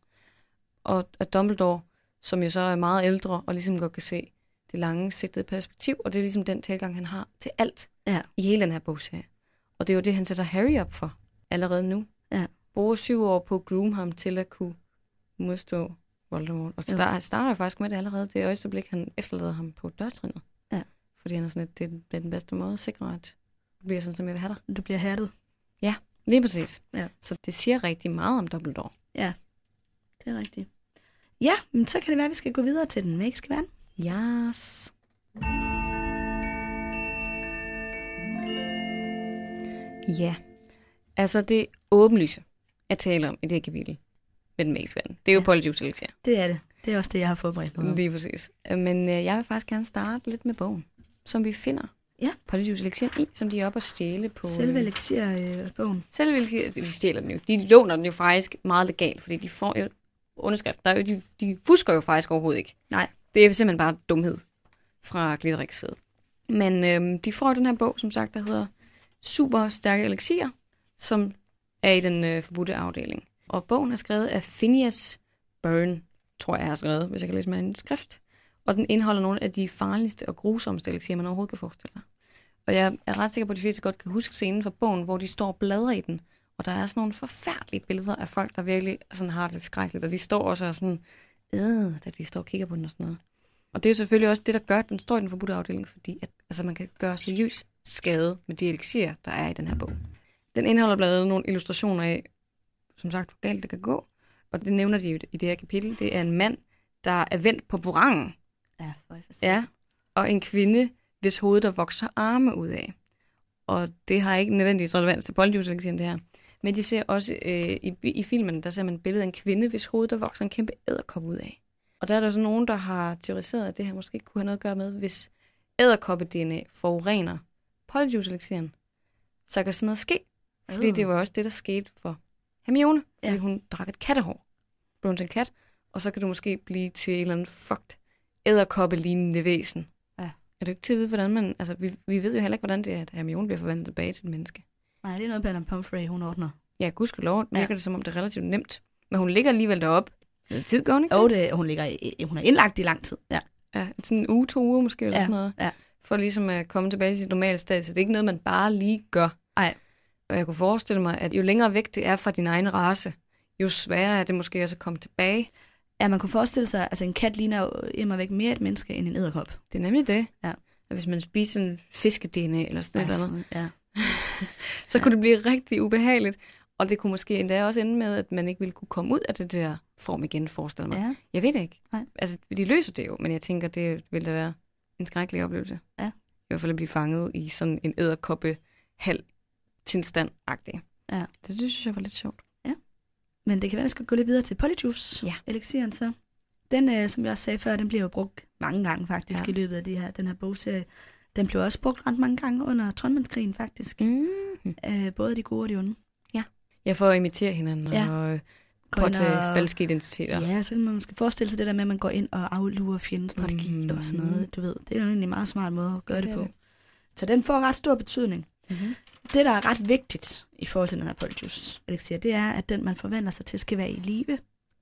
Og at Dumbledore, som jo så er meget ældre, og ligesom godt kan se det lange sigtede perspektiv, og det er ligesom den tilgang, han har til alt Ja. i hele den her bogserie. Og det er jo det, han sætter Harry op for allerede nu. Ja. Bruger syv år på at groom ham til at kunne modstå Voldemort. Og start, starter jo faktisk med det allerede. Det øjeblik, han efterlader ham på dørtrinnet. Ja. Fordi han er sådan, at det, er den bedste måde at sikre, at du bliver sådan, som jeg vil have dig. Du bliver hærdet. Lige præcis. Ja. Så det siger rigtig meget om Dumbledore. Det er rigtigt. Ja, men så kan det være, at vi skal gå videre til den magiske verden. Yes. Ja. Altså det åbenlyse, jeg taler om i det her kapitel med den magiske verden. Det er jo Ja. Polyjuice Elixir. Det er det. Det er også det, jeg har forberedt noget. Lige præcis. Men øh, jeg vil faktisk gerne starte lidt med bogen, som vi finder Ja. Polyjuice Elixir i, som de er oppe at stjæle på... Selve øh, lektier-bogen. Selve Elixir, de stjæler den jo. De låner den jo faktisk meget legalt, fordi de får jo underskrift. Der er jo, de, de fusker jo faktisk overhovedet ikke. Nej. Det er simpelthen bare dumhed fra Glitteriks side. Men øhm, de får den her bog, som sagt, der hedder Super Stærke Elixir, som er i den øh, forbudte afdeling. Og bogen er skrevet af Phineas Byrne, tror jeg, jeg har skrevet, hvis jeg kan læse med en skrift. Og den indeholder nogle af de farligste og grusomste elixier, man overhovedet kan forestille sig. Og jeg er ret sikker på, at de fleste godt kan huske scenen fra bogen, hvor de står og bladrer i den. Og der er sådan nogle forfærdelige billeder af folk, der virkelig sådan har det skrækkeligt. Og de står også og sådan, øh, da de står og kigger på den og sådan noget. Og det er jo selvfølgelig også det, der gør, at den står i den forbudte afdeling, fordi at, altså, man kan gøre seriøs skade med de elixier, der er i den her bog. Den indeholder blandt andet nogle illustrationer af, som sagt, hvor galt det kan gå. Og det nævner de jo i det her kapitel. Det er en mand, der er vendt på burangen. Ja, for Ja. Og en kvinde, hvis hoved der vokser arme ud af. Og det har ikke nødvendigvis relevans til polyjuice det her. Men de ser også øh, i, i filmen, der ser man et billede af en kvinde, hvis hoved der vokser en kæmpe æderkop ud af. Og der er der så nogen, der har teoriseret, at det her måske kunne have noget at gøre med, hvis æderkoppe-DNA forurener polyjuice så kan sådan noget ske. Fordi Øh. det var også det, der skete for Hermione, fordi Ja. hun drak et kattehår. Blev hun til en kat, og så kan du måske blive til en eller anden fucked æderkoppe-lignende væsen. Ja. Er du ikke til at vide, hvordan man... Altså, vi, vi ved jo heller ikke, hvordan det er, at Hermione bliver forvandlet tilbage til et menneske. Nej, det er noget, Madame Pomfrey, hun ordner. Ja, gudskelov Ja. virker det, som om det er relativt nemt. Men hun ligger alligevel deroppe. Noget tid går hun ikke? Og det, hun, ligger hun er indlagt i lang tid. Ja. Ja, sådan en uge, to uger måske, eller Ja, sådan noget. ja. For ligesom at komme tilbage til sit normale sted. Så det er ikke noget, man bare lige gør. Nej. Og jeg kunne forestille mig, at jo længere væk det er fra din egen race, jo sværere er det måske også at komme tilbage. Ja, man kunne forestille sig, at altså en kat ligner jo immer væk mere et menneske end en æderkop. Det er nemlig det. Ja. At hvis man spiser en fiske-DNA eller sådan et eller andet, Ja. <laughs> så kunne det blive rigtig ubehageligt. Og det kunne måske endda også ende med, at man ikke ville kunne komme ud af det der form igen, forestiller mig. ja. Jeg ved det ikke. Nej. Altså, de løser det jo, men jeg tænker, det ville da være en skrækkelig oplevelse. Ja. I hvert fald at blive fanget i sådan en æderkoppe halv tilstand -agtig. Ja. Det, det synes jeg var lidt sjovt. Men det kan være, at vi skal gå lidt videre til Polyjuice, Ja. elixiren så. Den, øh, som jeg også sagde før, den bliver jo brugt mange gange faktisk Ja. ja. i løbet af de her, den her bogserie. Den blev også brugt ret mange gange under Trondmandskrigen faktisk. Mm. Øh, både de gode og de onde. Jeg får at imitere hinanden Ja. og påtage og- falske identiteter. Ja, så kan man måske forestille sig det der med, at man går ind og aflurer fjendens strategi mm. og sådan noget. Du ved, det er jo egentlig en meget smart måde at gøre Ja, det, det på. det. Så den får ret stor betydning. Mm-hmm. Det, der er ret vigtigt i forhold til den her Polyjuice elixir, det er, at den, man forvandler sig til, skal være i live.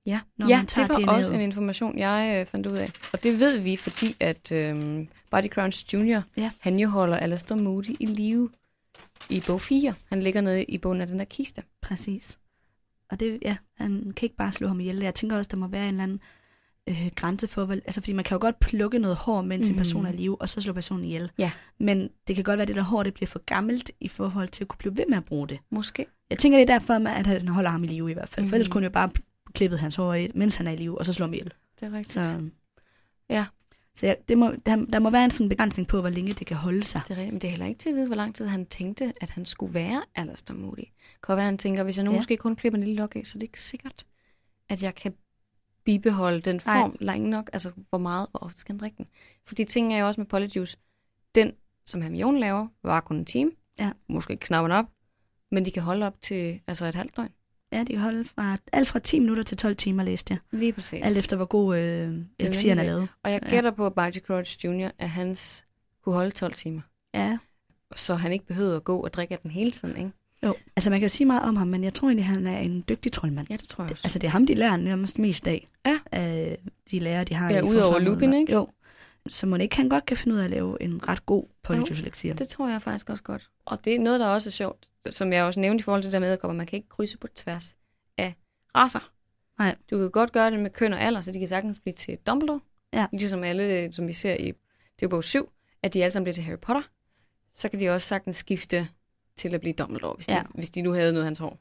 Ja, Når ja man tager det var DNA'et. også en information, jeg øh, fandt ud af. Og det ved vi, fordi at øh, Buddy Crunch Jr., Ja. han jo holder Alastair Moody i live i bog 4. Han ligger nede i bunden af den der kiste. Præcis. Og det, ja, han kan ikke bare slå ham ihjel. Jeg tænker også, der må være en eller anden øh, grænse for, altså fordi man kan jo godt plukke noget hår, mens mm. en person er i live, og så slå personen ihjel. Ja. Men det kan godt være, at det der hår, det bliver for gammelt i forhold til at kunne blive ved med at bruge det. Måske. Jeg tænker, det er derfor, at han holder ham i live i hvert fald. Mm. For ellers Mhm. kunne han jo bare klippet hans hår af, mens han er i live, og så slå ham ihjel. Det er rigtigt. Så, Ja. så ja, det må, der, der må være en sådan begrænsning på, hvor længe det kan holde sig. Det er rigtigt, men det er heller ikke til at vide, hvor lang tid han tænkte, at han skulle være Alastair Moody. Kan være, han tænker, hvis jeg nu Ja. måske kun klipper en lille lok af, så er det ikke sikkert, at jeg kan bibeholde den Nej. form længe nok. Altså, hvor meget og ofte skal han drikke den. Fordi ting er jo også med Polyjuice. Den, som Hermione laver, var kun en time. Ja. Måske ikke knapper op. Men de kan holde op til altså et halvt døgn. Ja, det kan holde fra, alt fra 10 minutter til 12 timer, læste jeg. Lige præcis. Alt efter, hvor god øh, elixiren er lavet. Og jeg Ja. gætter på, at Barty Crouch Jr., at hans kunne holde 12 timer. Ja, Så han ikke behøvede at gå og drikke af den hele tiden, ikke? Jo, altså man kan sige meget om ham, men jeg tror egentlig, han er en dygtig troldmand. Ja, det tror jeg også. Altså det er ham, de lærer nærmest mest af. Ja. Af de lærer, de har Ja, i udover. Lupin, ikke? Jo. Så må ikke, han godt kan finde ud af at lave en ret god polyjuice elixir. Det tror jeg faktisk også godt. Og det er noget, der også er sjovt, som jeg også nævnte i forhold til det der med at man kan ikke krydse på tværs af raser. Nej. Du kan godt gøre det med køn og alder, så de kan sagtens blive til Dumbledore. Ja. Ligesom alle, som vi ser i det er bog 7, at de alle sammen bliver til Harry Potter. Så kan de også sagtens skifte til at blive Dumbledore, hvis, de, Ja. hvis de nu havde noget af hans hår.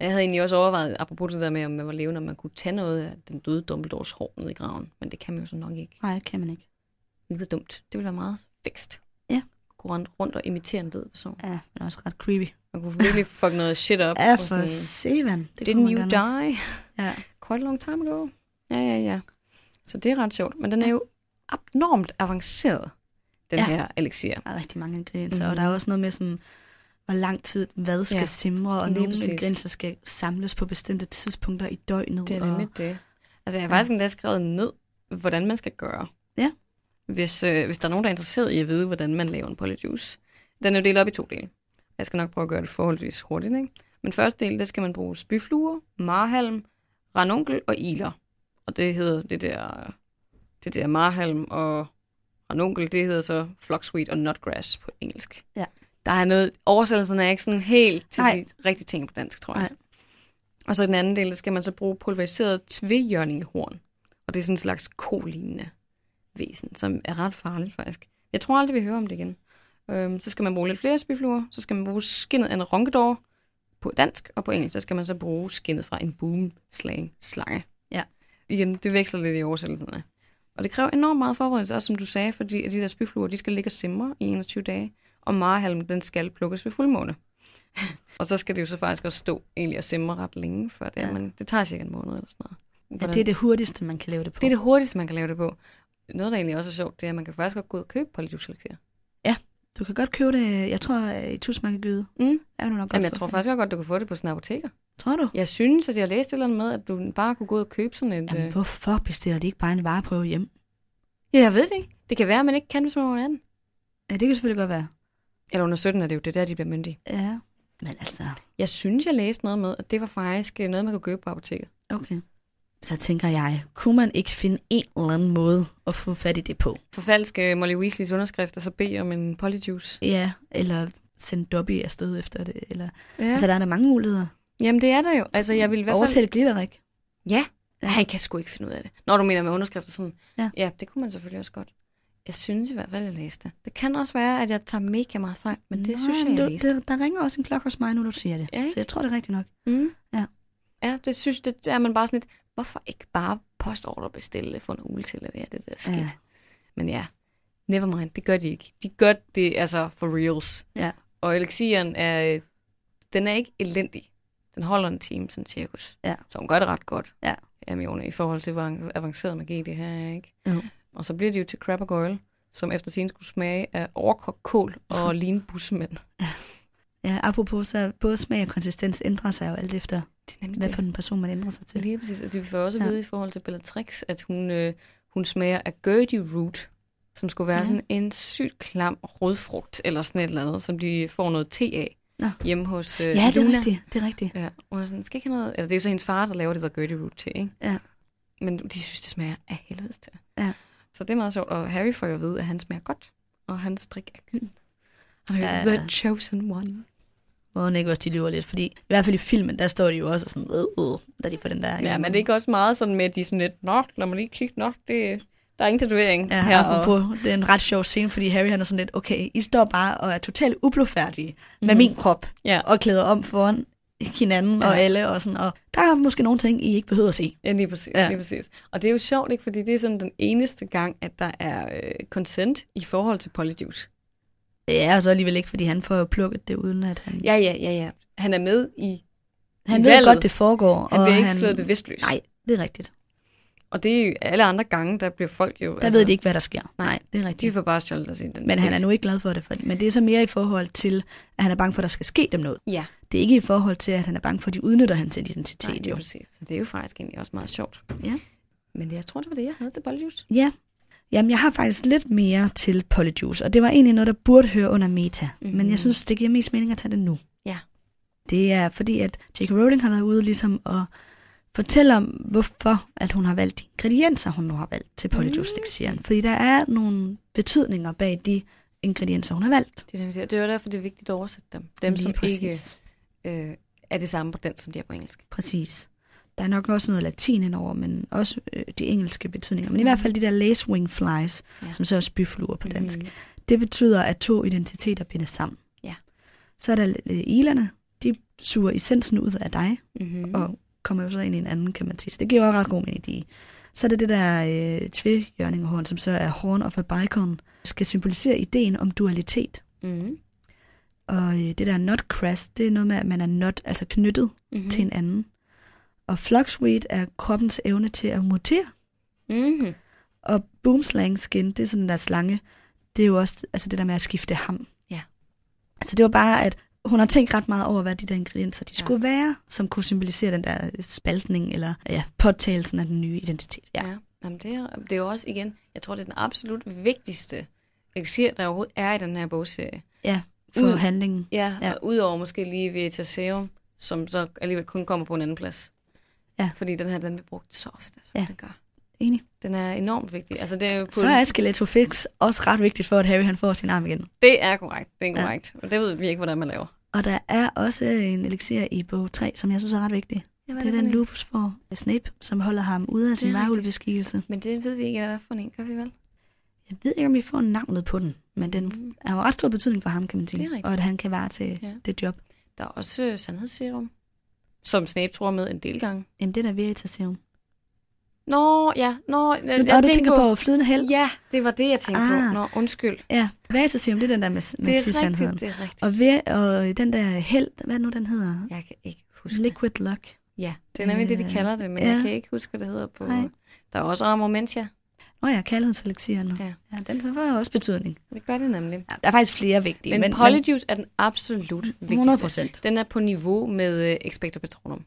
Jeg havde egentlig også overvejet, apropos det der med, om man var levende, om man kunne tage noget af den døde Dumbledores hår ned i graven. Men det kan man jo så nok ikke. Nej, det kan man ikke. Det er dumt. Det ville være meget fikst. Ja. Gå rundt, og imitere en død person. Ja, men også ret creepy. Man kunne virkelig <laughs> fuck noget shit op. Ja, og for sevan. Det Didn't kunne you gerne. die? Ja. <laughs> Quite a long time ago. Ja, ja, ja. Så det er ret sjovt. Men den er jo abnormt avanceret, den Ja. her elixir. Der er rigtig mange ingredienser, Mhm. mm. og der er også noget med sådan, hvor lang tid hvad skal Ja, simre, og nogle ingredienser skal samles på bestemte tidspunkter i døgnet. Det er og... nemlig det. Altså, jeg har Ja. faktisk endda skrevet ned, hvordan man skal gøre. Ja. Hvis, øh, hvis der er nogen, der er interesseret i at vide, hvordan man laver en polyjuice. Den er jo delt op i to dele. Jeg skal nok prøve at gøre det forholdsvis hurtigt, ikke? Men første del, der skal man bruge spyfluer, marhalm, ranunkel og iler. Og det hedder det der, det der marhalm og ranunkel, det hedder så flocksweet og nutgrass på engelsk. Ja. Der er noget, oversættelserne er ikke sådan helt til Nej. de rigtige ting på dansk, tror jeg. Nej. Og så i den anden del, der skal man så bruge pulveriseret tvehjørningehorn. Og det er sådan en slags kolignende væsen, som er ret farligt faktisk. Jeg tror aldrig, vi hører om det igen. Øhm, så skal man bruge lidt flere spyfluer. Så skal man bruge skinnet af en ronkedor på dansk, og på engelsk, der skal man så bruge skinnet fra en boomslang slange. Ja. Igen, det veksler lidt i oversættelserne. Og det kræver enormt meget forberedelse, også som du sagde, fordi de der spyfluer, de skal ligge og simre i 21 dage, og marhalm, den skal plukkes ved fuldmåne. <laughs> og så skal det jo så faktisk også stå egentlig og simre ret længe, for det, Ja. men det tager cirka en måned eller sådan noget. Ja, det er det hurtigste, man kan lave det på. det er det hurtigste, man kan lave det på. Noget, der egentlig også er sjovt, det er, at man kan faktisk godt gå ud og købe polyjuice elixir. Du kan godt købe det, jeg tror, øh, i Tusmarkegyde. Mm. Er du nok godt Jamen, jeg tror faktisk godt, du kan få det på sådan en apoteker. Tror du? Jeg synes, at jeg læste et eller andet med, at du bare kunne gå ud og købe sådan et... Jamen, øh... hvorfor bestiller de ikke bare en vareprøve hjem? Ja, jeg ved det ikke. Det kan være, at man ikke kan, hvis man er under 18. Ja, det kan selvfølgelig godt være. Eller under 17 er det jo, det er der, de bliver myndige. Ja, men altså, Jeg synes, jeg læste noget med, at det var faktisk øh, noget, man kunne købe på apoteket. okay. Så tænker jeg, kunne man ikke finde en eller anden måde at få fat i det på? Forfalske Molly Weasleys underskrift, og så bede om en polyjuice. Ja, eller sende Dobby afsted efter det. Eller... Ja. Altså, der er der mange muligheder. Jamen, det er der jo. Altså, jeg vil i hvert fald... Overtale Glitterik. Ja, han kan sgu ikke finde ud af det. Når du mener med underskrifter sådan. Ja. ja, det kunne man selvfølgelig også godt. Jeg synes i hvert fald, jeg læste det. Kan også være, at jeg tager mega meget fejl, men det Nå, synes jeg, jeg du, læste. det, der ringer også en klokke hos mig, nu du siger det. Ja, ikke? så jeg tror, det er rigtigt nok. Mm. Ja. Ja, det synes det er man bare sådan lidt, hvorfor ikke bare postordre bestille for en uge til at levere det der skidt? Ja. Ja. Men ja, never mind, det gør de ikke. De gør det altså for reals. Ja. Og elixiren er, øh, den er ikke elendig. Den holder en time, sådan cirkus. Ja. Så hun gør det ret godt. Ja. Hermione, i forhold til, hvor avanceret magi det her er, ikke? Jo. Og så bliver det jo til Crab og Goyle, som efter sin skulle smage af overkogt kål og <laughs> linbussemænd. Ja, apropos, så både smag og konsistens ændrer sig jo alt efter, Det er nemlig hvad det. for en person man ændrer sig til. Lige præcis, og det vi får også Ja. vide i forhold til Bellatrix, at hun, øh, hun smager af Gertie root, som skulle være Ja. sådan en sygt klam rødfrugt, eller sådan et eller andet, som de får noget te af Nå. hjemme hos øh, Ja, det er Luna. rigtigt. Det er rigtigt. Ja, og hun sådan, skal ikke have noget, eller det er jo så hendes far, der laver det der Gertie root te, ikke? Ja. Men de synes, det smager af helvedes til. Ja. Så det er meget sjovt, og Harry får jo at vide, at han smager godt, og hans drik er gylden. Og ja. The chosen one. Hvor hun ikke også de lyver lidt, fordi i hvert fald i filmen, der står de jo også sådan, øh, øh, da de får den der... Ja, men det er ikke også meget sådan med, at de er sådan lidt, nå, lad mig lige kigge, nå, det, der er ingen tatovering Ja, her. apropos, det er en ret sjov scene, fordi Harry han er sådan lidt, okay, I står bare og er totalt ublufærdige mm. med Mhm. min krop, Ja, og klæder om foran hinanden ja. og alle, og sådan, og der er måske nogle ting, I ikke behøver at se. ja lige, præcis, ja. lige præcis. Og det er jo sjovt, ikke? Fordi det er sådan den eneste gang, at der er øh, consent i forhold til Polyjuice. Ja, og så alligevel ikke, fordi han får plukket det, uden at han... Ja, ja, ja, ja. Han er med i... han i ved valget. godt, det foregår. Han og bliver ikke han... slået bevidstløs. Nej, det er rigtigt. Og det er jo alle andre gange, der bliver folk jo... Der ved de ikke, hvad der sker. Nej, det er De rigtigt. får bare stjålet deres identitet. Men han er nu ikke glad for det. For, men det er så mere i forhold til, at han er bange for, at der skal ske dem noget. Ja, Det er ikke i forhold til, at han er bange for, at de udnytter hans identitet. nej, det er jo. præcis. Så det er jo faktisk egentlig også meget sjovt. Ja. Men jeg tror, det var det, jeg havde til Polyjuice. Ja. Jamen, jeg har faktisk lidt mere til Polyjuice, og det var egentlig noget, der burde høre under meta. Mm-hmm. Men jeg synes, det giver mest mening at tage det nu. Ja. Det er fordi, at J.K. Rowling har været ude ligesom at fortælle om, hvorfor at hun har valgt de ingredienser, hun nu har valgt til Polyjuice Mm. Fordi der er nogle betydninger bag de ingredienser, hun har valgt. Det er, det. var derfor, det er vigtigt at oversætte dem. Dem, Lige som præcis. ikke øh, er det samme på dansk, som de er på engelsk. Præcis. Der er nok også noget latin indover, men også øh, de engelske betydninger. Men i hvert fald de der lacewing flies, ja. Som så er spyfluer på dansk. Mhm. Det betyder, at to identiteter bindes sammen. Ja. Så er der øh, ilerne, de suger essensen ud af dig, Mm-hmm. mm. og kommer jo så ind i en anden, kan man sige. Så det giver jo ret god mening. De. Så er der det der øh, tvehjørningehorn, som så er horn of a bicon, skal symbolisere ideen om dualitet. Mm-hmm. Og øh, det der nutcrass, det er noget med, at man er not, altså knyttet Mm-hmm. mm. til en anden. Og fluxweed er kroppens evne til at mutere. Mm-hmm. Og boomslang skin, det er sådan der slange, det er jo også altså det der med at skifte ham. Ja. Altså det var bare, at hun har tænkt ret meget over, hvad de der ingredienser de Ja. skulle være, som kunne symbolisere den der spaltning, eller ja, påtagelsen af den nye identitet. Ja. Ja, Jamen, det, er, det er jo også igen, jeg tror, det er den absolut vigtigste elixir, der overhovedet er i den her bogserie. ja for Ud- handlingen. Ja, Ja. udover måske lige Vitaserum, som så alligevel kun kommer på en anden plads. Ja. Fordi den her, den bliver brugt så ofte, som Ja. den gør. Enig. Den er enormt vigtig. Altså, det er jo på Så er Skeleto Fix også ret vigtigt for, at Harry han får sin arm igen. Det er korrekt. Det er Ja. korrekt. Og det ved vi ikke, hvordan man laver. Og der er også en elixir i bog 3, som jeg synes er ret vigtig. Ja, Det er den Lupus af Snape, som holder ham ude af sin varulveskikkelse. Men det ved vi ikke, hvad for en, gør vi vel? Jeg ved ikke, om vi får navnet på den, men den Mm. er jo ret stor betydning for ham, kan man sige. Og at han kan være til Ja. det job. Der er også sandhedsserum, som Snape tror med en del gange. Jamen, det er der Veritaserum. Nå, ja. Nå, jeg, Jeg du tænker på, flydende held? Ja, det var det, jeg tænkte Ah. på. Nå, undskyld. Ja, Veritaserum, det er den der med, med Det er sidstandheden. rigtigt, det er rigtigt. Og, ved, og den der held, hvad nu den hedder? Jeg kan ikke huske. Liquid Luck. Ja, det er nemlig det, de Øh, kalder det, men ja. jeg kan ikke huske, hvad det hedder på... Nej. Der er også Armomentia. Nå ja, kærlighedselixirerne. Ja. ja. den får også betydning. Det gør det nemlig. Ja, der er faktisk flere vigtige. Men, men Polyjuice er den absolut vigtigste. 100 procent. Den er på niveau med uh, Expecto Patronum.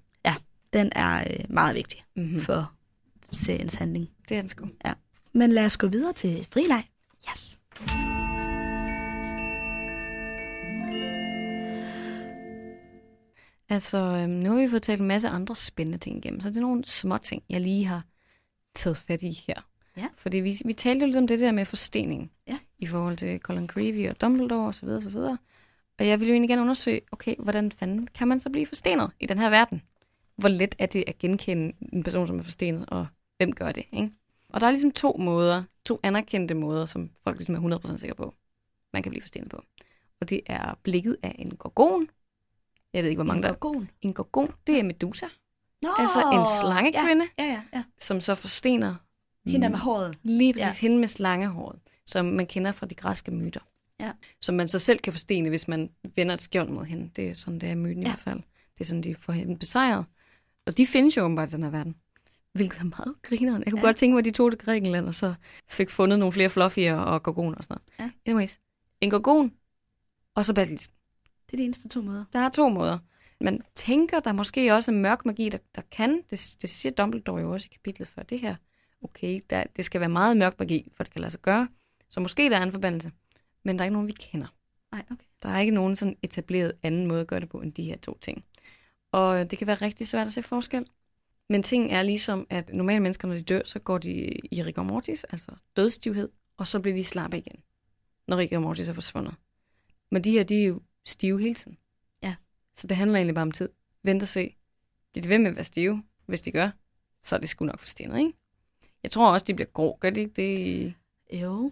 Den er øh, meget vigtig Mm-hmm. for seriens handling. Det er den sgu. Men lad os gå videre til frileg. Yes. Altså, øhm, nu har vi fået talt en masse andre spændende ting igennem, så det er nogle små ting, jeg lige har taget fat i her. Ja. Fordi vi, vi talte jo lidt om det der med forstening Ja. i forhold til Colin Creevy og Dumbledore osv. Og, så videre. og jeg vil jo egentlig gerne undersøge, okay, hvordan fanden kan man så blive forstenet i den her verden? Hvor let er det at genkende en person, som er forstenet, og hvem gør det? Ikke? Og der er ligesom to måder, to anerkendte måder, som folk ligesom er 100% sikre på, man kan blive forstenet på. Og det er blikket af en gorgon. Jeg ved ikke, hvor mange der er. Gorgon. En gorgon, det er Medusa. Nå, Altså en slangekvinde, Ja, ja, ja. som så forstener Hende der med håret. Lige præcis, Ja. hende med slangehåret, som man kender fra de græske myter. Ja. Som man så selv kan forstene, hvis man vender et skjold mod hende. Det er sådan, det er myten ja. i hvert fald. Det er sådan, de får hende besejret. Og de findes jo åbenbart i den her verden. Hvilket er meget grineren. Jeg kunne ja. Ja. godt tænke mig, at de tog til Grækenland, og så fik fundet nogle flere fluffier og gorgoner og sådan noget. Ja. Anyways, en gorgon, og så basilisk. Det er de eneste to måder. Der er to måder. Man tænker, der måske også er mørk magi, der, der kan. Det, det siger Dumbledore jo også i kapitlet før det her. Okay, der, det skal være meget mørk magi, for det kan lade sig gøre. Så måske der er en forbandelse. Men der er ikke nogen, vi kender. Nej, okay. Der er ikke nogen sådan etableret anden måde at gøre det på, end de her to ting. Og det kan være rigtig svært at se forskel. Men ting er ligesom, at normale mennesker, når de dør, så går de i rigor mortis, altså dødsstivhed, og så bliver de slappe igen, når rigor mortis er forsvundet. Men de her, de er jo stive hele tiden. Ja. Så det handler egentlig bare om tid. Vent og se. Bliver de ved med at være stive? Hvis de gør, så er det sgu nok forstenet, ikke? Jeg tror også, de bliver grå. Gør de ikke det. Jo,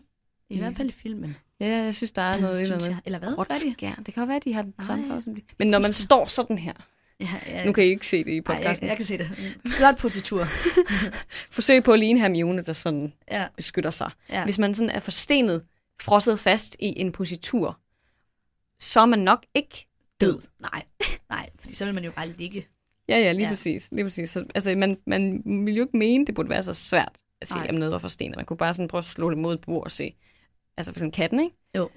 i Ja. hvert fald i filmen. Ja, jeg synes, der er noget et eller synes andet. jeg. Eller hvad? Er det? skær. Det kan jo være, at de har den samme farve som de. Men når man står sådan her, Ja, ja. nu kan I ikke se det i Nej, jeg, podcasten. jeg kan se det. Flot positur. <laughs> Forsøg på at ligne Hermione, der sådan Ja, beskytter sig. ja. Hvis man sådan er forstenet, frosset fast i en positur, så er man nok ikke død. Nej, nej, fordi så vil man jo bare ligge. Ja, ja, lige ja. Præcis. Lige præcis. Så, altså, man, man vil jo ikke mene, det burde være så svært at se, Nej. om noget var forstenet. Man kunne bare sådan prøve at slå det mod et bord og se. Altså for eksempel katten, ikke? Jo.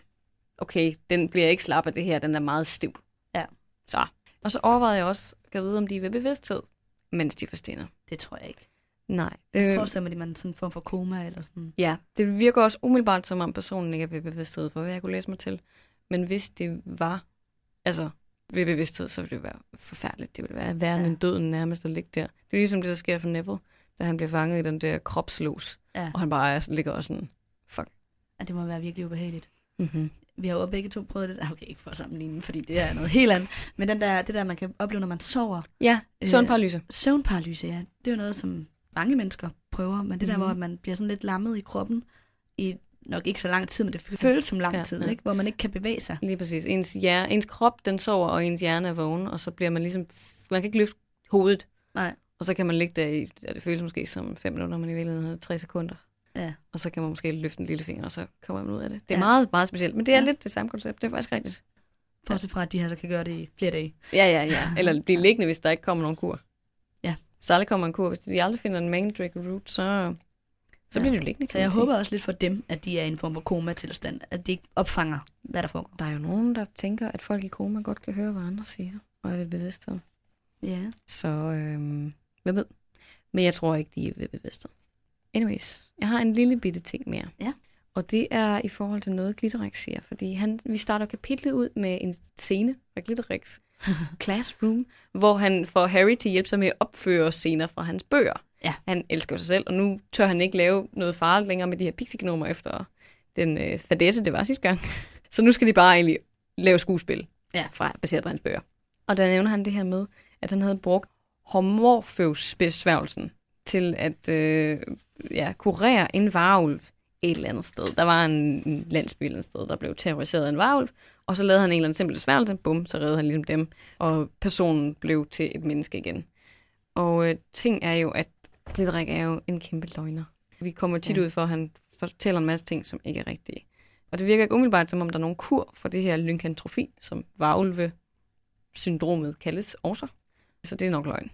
Okay, den bliver ikke slap af det her, den er meget stiv. Ja. Så. Og så overvejede jeg også, at vide, om de er ved bevidsthed, mens de forstener. Det tror jeg ikke. Nej. Jeg Det, forestiller mig, at man sådan en form for koma eller sådan. ja, det virker også umiddelbart, som om personen ikke er ved bevidsthed, for hvad jeg kunne læse mig til. Men hvis det var, altså ved bevidsthed, så ville det være forfærdeligt. Det ville være værre Ja. end døden nærmest at ligge der. Det er ligesom det, der sker for Neville, da han bliver fanget i den der kropslås. Ja. Og han bare er, ligger og sådan, fuck. At det må være virkelig ubehageligt. Mm-hmm. Vi har jo begge to prøvet det. Okay, ikke for at sammenligne, fordi det er noget helt andet. Men den der, det der, man kan opleve, når man sover. Ja, Øh, søvnparalyse. Søvnparalyse, ja. Det er jo noget, som mange mennesker prøver. Men det der, Mhm. hvor man bliver sådan lidt lammet i kroppen i nok ikke så lang tid, men det føles som lang Ja, tid, ja. ikke? Hvor man ikke kan bevæge sig. Lige præcis. Ens, hjerne, ens krop, den sover, og ens hjerne er vågen, og så bliver man ligesom, man kan ikke løfte hovedet. Nej. Og så kan man ligge der i, ja, det føles måske som 5 minutter, men i virkeligheden er det 3 sekunder. Ja. Og så kan man måske løfte en lille finger, og så kommer man ud af det. Det er Ja. meget, meget specielt, men det er Ja. lidt det samme koncept. Det er faktisk rigtigt. Bortset fra, at de her så kan gøre det i flere dage. Ja, ja, ja. <laughs> Eller blive liggende, hvis der ikke kommer nogen kur. Ja. Der aldrig kommer en kur, hvis de aldrig finder en mandrake root, så, så Ja. bliver de liggende. Så jeg håber også lidt for dem, at de er i en form for koma-tilstand. At de ikke opfanger, hvad der foregår. Der er jo nogen, der tænker, at folk i koma godt kan høre, hvad andre siger, og er ved bevidsthed. Ja. Så øhm, hvem ved? Men jeg tror ikke, de er ved bevidsthed. Anyways, jeg har en lille bitte ting mere. Ja. Og det er i forhold til noget, Glitterix siger. Fordi han, vi starter kapitlet ud med en scene fra Glitterix, <laughs> Classroom, hvor han får Harry til at hjælpe sig med at opføre scener fra hans bøger. Ja. Han elsker sig selv, og nu tør han ikke lave noget farligt længere med de her pixie efter den øh, fadesse, det var sidste gang. <laughs> Så nu skal de bare egentlig lave skuespil, Ja. fra, baseret på hans bøger. Og der nævner han det her med, at han havde brugt homorføvsbesværgelsen til at øh, ja, kurere en varulv et eller andet sted. Der var en, en landsby et eller andet sted, der blev terroriseret af en varulv, og så lavede han en eller anden simpel besværgelse, bum, så reddede han ligesom dem, og personen blev til et menneske igen. Og øh, ting er jo, at Glitterik er jo en kæmpe løgner. Vi kommer tit Ja. ud for, at han fortæller en masse ting, som ikke er rigtige. Og det virker ikke umiddelbart, som om der er nogen kur for det her lynkantrofi, som varulve-syndromet kaldes også. Så det er nok løgn.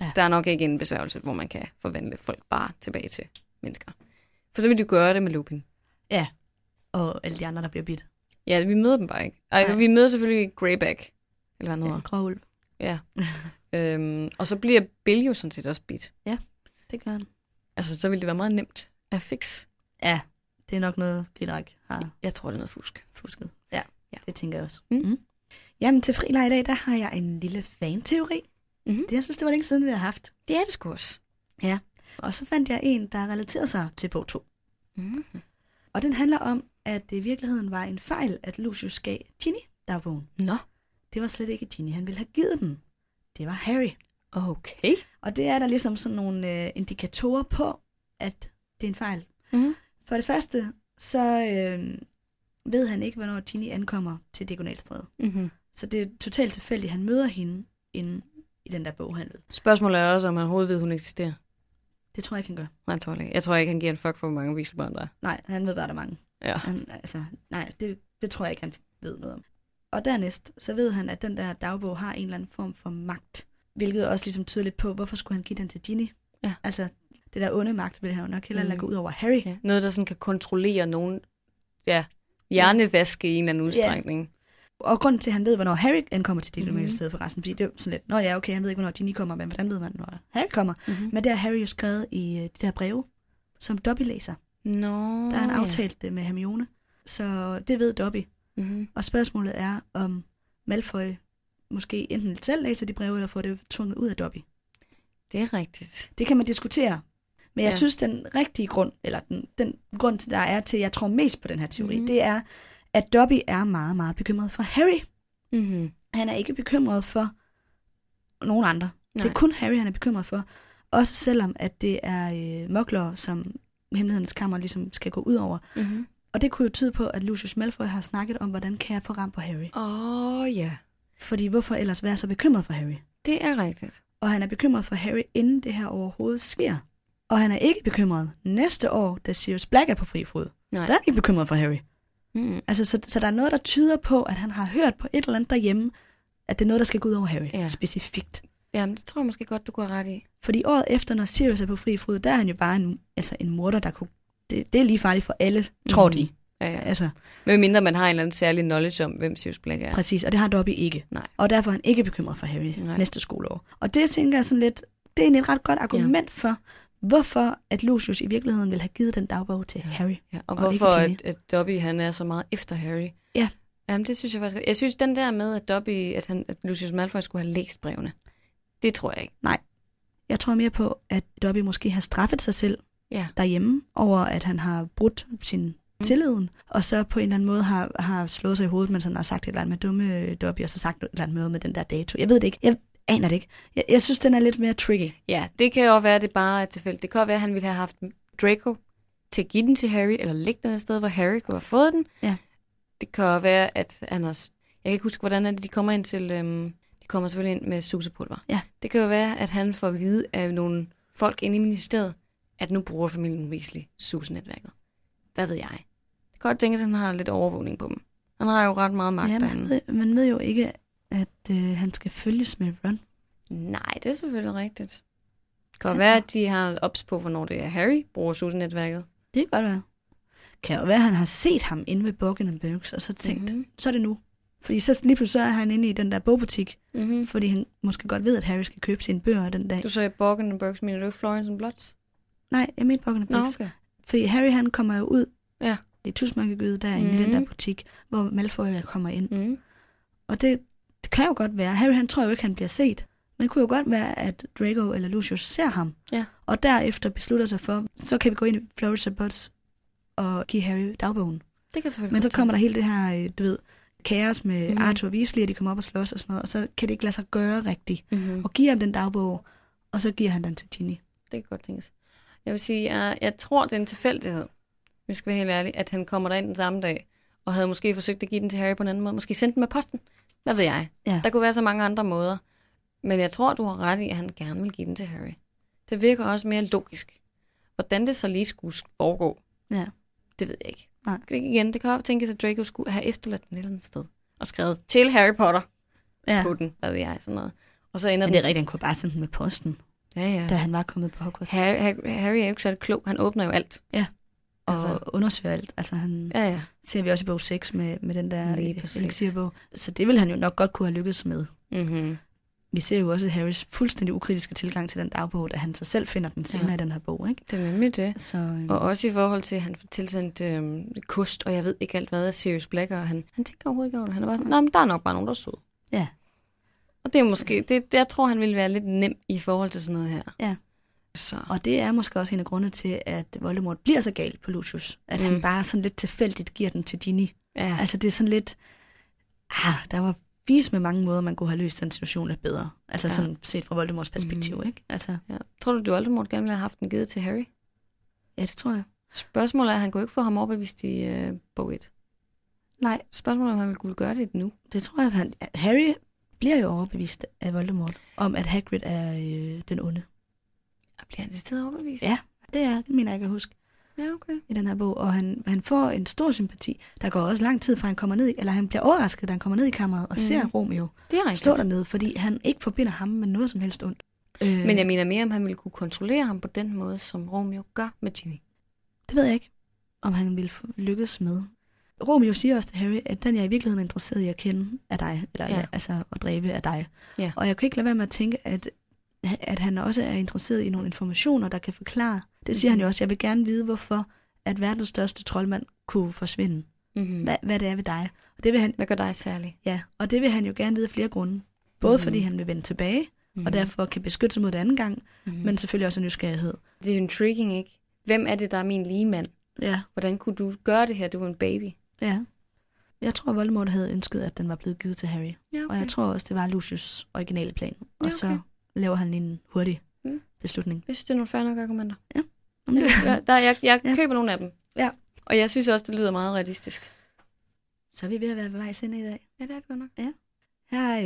Ja. Der er nok ikke en besværgelse, hvor man kan forvandle folk bare tilbage til mennesker. For så vil de gøre det med Lupin. Og alle de andre, der bliver bidt. Ja, vi møder dem bare ikke. Ej, Nej. vi møder selvfølgelig Greyback, eller hvad han Ja, gråulv. Ja. <laughs> øhm, og så bliver Bill jo sådan set også bit. Det gør han. Altså, så ville det være meget nemt at fix. Ja, det er nok noget, Glitterik har Jeg tror, det er noget fusk. fusket. Ja, Ja. det tænker jeg også. Mm. Mm. Jamen, til frileg i dag, der har jeg en lille fanteori. Mhm. Det, jeg synes, det var længe siden, vi har haft. Det er det sgu også. Og så fandt jeg en, der relaterer sig til bog 2. Mm. Og den handler om, at det i virkeligheden var en fejl, at Lucius gav Ginny dagbogen. Nå, Det var slet ikke Ginny, han ville have givet den. Det var Harry. Okay. Og det er der ligesom sådan nogle øh, indikatorer på, at det er en fejl. Mm. For det første, så øh, ved han ikke, hvornår Ginny ankommer til Diagonalstræde. Mm-hmm. Så det er totalt tilfældigt, han møder hende inde i den der boghandel. Spørgsmålet er også, om han overhovedet ved, hun eksisterer. Det tror jeg ikke, han gør. Nej, jeg tror ikke. Jeg tror ikke, han giver en fuck for, hvor mange viselbørn der er. Nej, han ved bare, der er mange. Ja. Han, altså, nej, det, det tror jeg ikke, han ved noget om. Og dernæst, så ved han, at den der dagbog har en eller anden form for magt. Hvilket også ligesom tyder lidt på, hvorfor skulle han give den til Ginny? Ja. Altså, det der onde magt vil han jo nok hellere Mm. lade gå ud over Harry. ja. Noget, der sådan kan kontrollere nogen, ja, hjernevaske i en eller anden udstrækning. Og grunden til, at han ved, hvornår Harry ankommer til det Mhm. mm-hmm. sted for resten, fordi det er sådan lidt, nå ja, okay, han ved ikke, hvornår Ginny kommer, men hvordan ved man, når Harry kommer? Mm-hmm. Men det har Harry jo skrevet i øh, de der breve, som Dobby læser. Nå, Der er han aftalt det med Hermione. Så det ved Dobby. Ja. Mm-hmm. Og spørgsmålet er, om Malfoy måske enten selv læser de breve, eller får det tvunget ud af Dobby. Det er rigtigt. Det kan man diskutere. Men jeg Ja. ja. synes, den rigtige grund, eller den, den grund, til, der er til, jeg tror mest på den her teori, Mhm. mm-hmm. det er, at Dobby er meget, meget bekymret for Harry. Mm-hmm. Han er ikke bekymret for nogen andre. Nej. Det er kun Harry, han er bekymret for. Også selvom, at det er øh, mokler, som hemmelighedens kammer ligesom skal gå ud over. Mm-hmm. Og det kunne jo tyde på, at Lucius Malfoy har snakket om, hvordan kan jeg få ram på Harry. Åh, oh, ja. Fordi hvorfor ellers være så bekymret for Harry? Det er rigtigt. Og han er bekymret for Harry, inden det her overhovedet sker. Og han er ikke bekymret næste år, da Sirius Black er på fri fod. Nej. Der er han ikke bekymret for Harry. Mm. Altså, så, så der er noget, der tyder på, at han har hørt på et eller andet derhjemme, at det er noget, der skal gå ud over Harry Ja. ja. specifikt. Jamen, det tror jeg måske godt, du have ret i. Fordi året efter, når Sirius er på fri fod, der er han jo bare en, altså en morder, der kunne... Det, det er lige farligt for alle, tror Mhm. de. Ja, ja. Altså, Men mindre man har en eller anden særlig knowledge om, hvem Sirius Black er. præcis. Og det har Dobby ikke. Nej. Og derfor er han ikke bekymret for Harry Nej. Nej. næste skoleår. Og det tænker jeg sådan lidt... Det er egentlig et ret godt argument ja. for, hvorfor at Lucius i virkeligheden vil have givet den dagbog til Ja. Harry. Ja, og, Og hvorfor at, at Dobby han er så meget efter Harry. Ja. Jamen, det synes jeg faktisk. Jeg synes, den der med, at Dobby, at, han, at Lucius Malfoy skulle have læst brevene, det tror jeg ikke. Jeg tror mere på, at Dobby måske har straffet sig selv Ja. derhjemme over, at han har brudt sin tilliden, og så på en eller anden måde har, har slået sig i hovedet, mens han har sagt et eller andet med dumme Dobby, og så sagt et eller andet med, med den der dato. Jeg ved det ikke. Jeg aner det ikke. Jeg, jeg synes, den er lidt mere tricky. Ja, det kan jo være, at det bare er tilfældigt. Det kan jo være, at han ville have haft Draco til at give den til Harry, eller lægge den et sted, hvor Harry kunne have fået den. Ja. Det kan jo være, at han har... Jeg kan ikke huske, hvordan er det, de kommer ind til... Øhm, de kommer selvfølgelig ind med susepulver. Ja. Det kan jo være, at han får at vide af nogle folk inde i ministeriet, at nu bruger familien Weasley susenetværket. Hvad ved jeg? Godt tænke, at han har lidt overvågning på dem. Han har jo ret meget magt Ja, man, ved, man ved jo ikke, at øh, han skal følges med Ron. Nej, det er selvfølgelig rigtigt. Det kan jo være, at de har ops på, hvornår det er Harry bruger susenetværket. Det kan godt være. Kan jo være, at han har set ham inde ved Buckingham Burks, og så tænkt, Mhm. mm-hmm. så er det nu. Fordi så lige pludselig så er han inde i den der bogbutik, Mm-hmm. fordi han måske godt ved, at Harry skal købe sine bøger den dag. Du sagde og Burks, mener du Florence and Bloods? Nej, jeg mener Buckingham Burks. okay. Fordi Harry han kommer jo ud Ja. I tusmørkegyde derinde mm. i den der butik, hvor Malfoy kommer ind. Mm. Og det, det kan jo godt være, Harry han tror jo ikke, han bliver set, men det kunne jo godt være, at Draco eller Lucius ser ham, Ja. og derefter beslutter sig for, så kan vi gå ind i Florida Butts og give Harry dagbogen. Det kan selvfølgelig Men så kommer der hele det her, øh, du ved, kaos med mm. Arthur og Weasley, og de kommer op og slås og sådan noget, og så kan det ikke lade sig gøre rigtigt. Mhm. Og give ham den dagbog, og så giver han den til Ginny. Det kan godt tænkes. Jeg vil sige, jeg, jeg tror, det er en tilfældighed, jeg skal være helt ærlig, at han kommer derind den samme dag, og havde måske forsøgt at give den til Harry på en anden måde. Måske sendt den med posten. Hvad ved jeg? Ja. Der kunne være så mange andre måder. Men jeg tror, du har ret i, at han gerne vil give den til Harry. Det virker også mere logisk. Hvordan det så lige skulle foregå, Ja. det ved jeg ikke. Nej. Det, igen, det kan godt tænkes, at Draco skulle have efterladt den et eller andet sted. Og skrevet til Harry Potter Ja. ja. på den, hvad ved jeg, sådan noget. Og så ender Men det er rigtigt, han kunne bare sende den med posten, Ja, ja. da han var kommet på Hogwarts. Harry, Harry, er jo ikke særlig klog. Han åbner jo alt. Og altså- undersøger alt. Altså han Ja, ja. ser vi også i bog 6 med, med den der elixirbog. Så det vil han jo nok godt kunne have lykkes med. Mm-hmm. Vi ser jo også Harrys fuldstændig ukritiske tilgang til den dagbog, da han så selv finder den senere Ja. i den her bog. Ikke? Det er nemlig det. Så øh, Og også i forhold til, at han får tilsendt øh, kost, og jeg ved ikke alt hvad af Sirius Black, og han, han tænker overhovedet ikke over det. Han er bare sådan, "Nå, men der er nok bare nogen, der er søde. Ja. Og det er måske, det, det, jeg tror, han ville være lidt nem i forhold til sådan noget her. Ja. Så. Og det er måske også en af grundene til, at Voldemort bliver så gal på Lucius. At mm. Han bare sådan lidt tilfældigt giver den til Ginny. Ja, Altså det er sådan lidt... Ah, der var vis med mange måder, man kunne have løst den situation lidt bedre. Altså Ja. sådan set fra Voldemorts perspektiv, mm. ikke? Altså, ja. Tror du, du Voldemort gerne ville have haft den givet til Harry? ja, det tror jeg. Spørgsmålet er, at han kunne ikke få ham overbevist i øh, bog 1. Nej, Spørgsmålet er, om han ville kunne gøre det nu. det tror jeg. Han, Harry bliver jo overbevist af Voldemort om, at Hagrid er øh, den onde. Og bliver han det sted overbevist? Ja. Det er, det mener jeg, jeg kan huske Ja, okay. i den her bog. Og han, han får en stor sympati. Der går også lang tid, fra han kommer ned, eller han bliver overrasket, da han kommer ned i kammeret og Mhm. mm. ser Romeo Det er stå dernede, fordi han ikke forbinder ham med noget som helst ondt. Øh, Men jeg mener mere, om han ville kunne kontrollere ham på den måde, som Romeo gør med Ginny. Det ved jeg ikke, om han ville lykkes med. Romeo siger også til Harry, at den jeg i virkeligheden er interesseret i at kende er dig, eller ja. altså at dræbe er dig. Ja. Og jeg kan ikke lade være med at tænke, at, at han også er interesseret i nogle informationer, der kan forklare. Det siger mm-hmm. han jo også, jeg vil gerne vide, hvorfor at verdens største troldmand kunne forsvinde. Mm-hmm. Hvad, hvad det er ved dig. Og det vil han, Hvad gør dig særlig? ja, og det vil han jo gerne vide af flere grunde. Både Mhm. mm. fordi han vil vende tilbage, Mm-hmm. og derfor kan beskytte sig mod det anden gang, mm-hmm. men selvfølgelig også af nysgerrighed. det er jo intriguing, ikke? Hvem er det, der er min lige mand? Ja. Hvordan kunne du gøre det her? Du er en baby. Ja. Jeg tror, Voldemort havde ønsket, at den var blevet givet til Harry. Ja, Og jeg tror også, det var Lucius' originale plan. Og Ja, så okay. Laver han en hurtig Mm. beslutning. Jeg synes, det er nogle fair nok argumenter. Det. Ja, der, jeg jeg Ja. køber nogle af dem. Ja. Og jeg synes også, det lyder meget realistisk. Så er vi ved at være ved vejs ende i dag. Ja, det er det godt nok. Her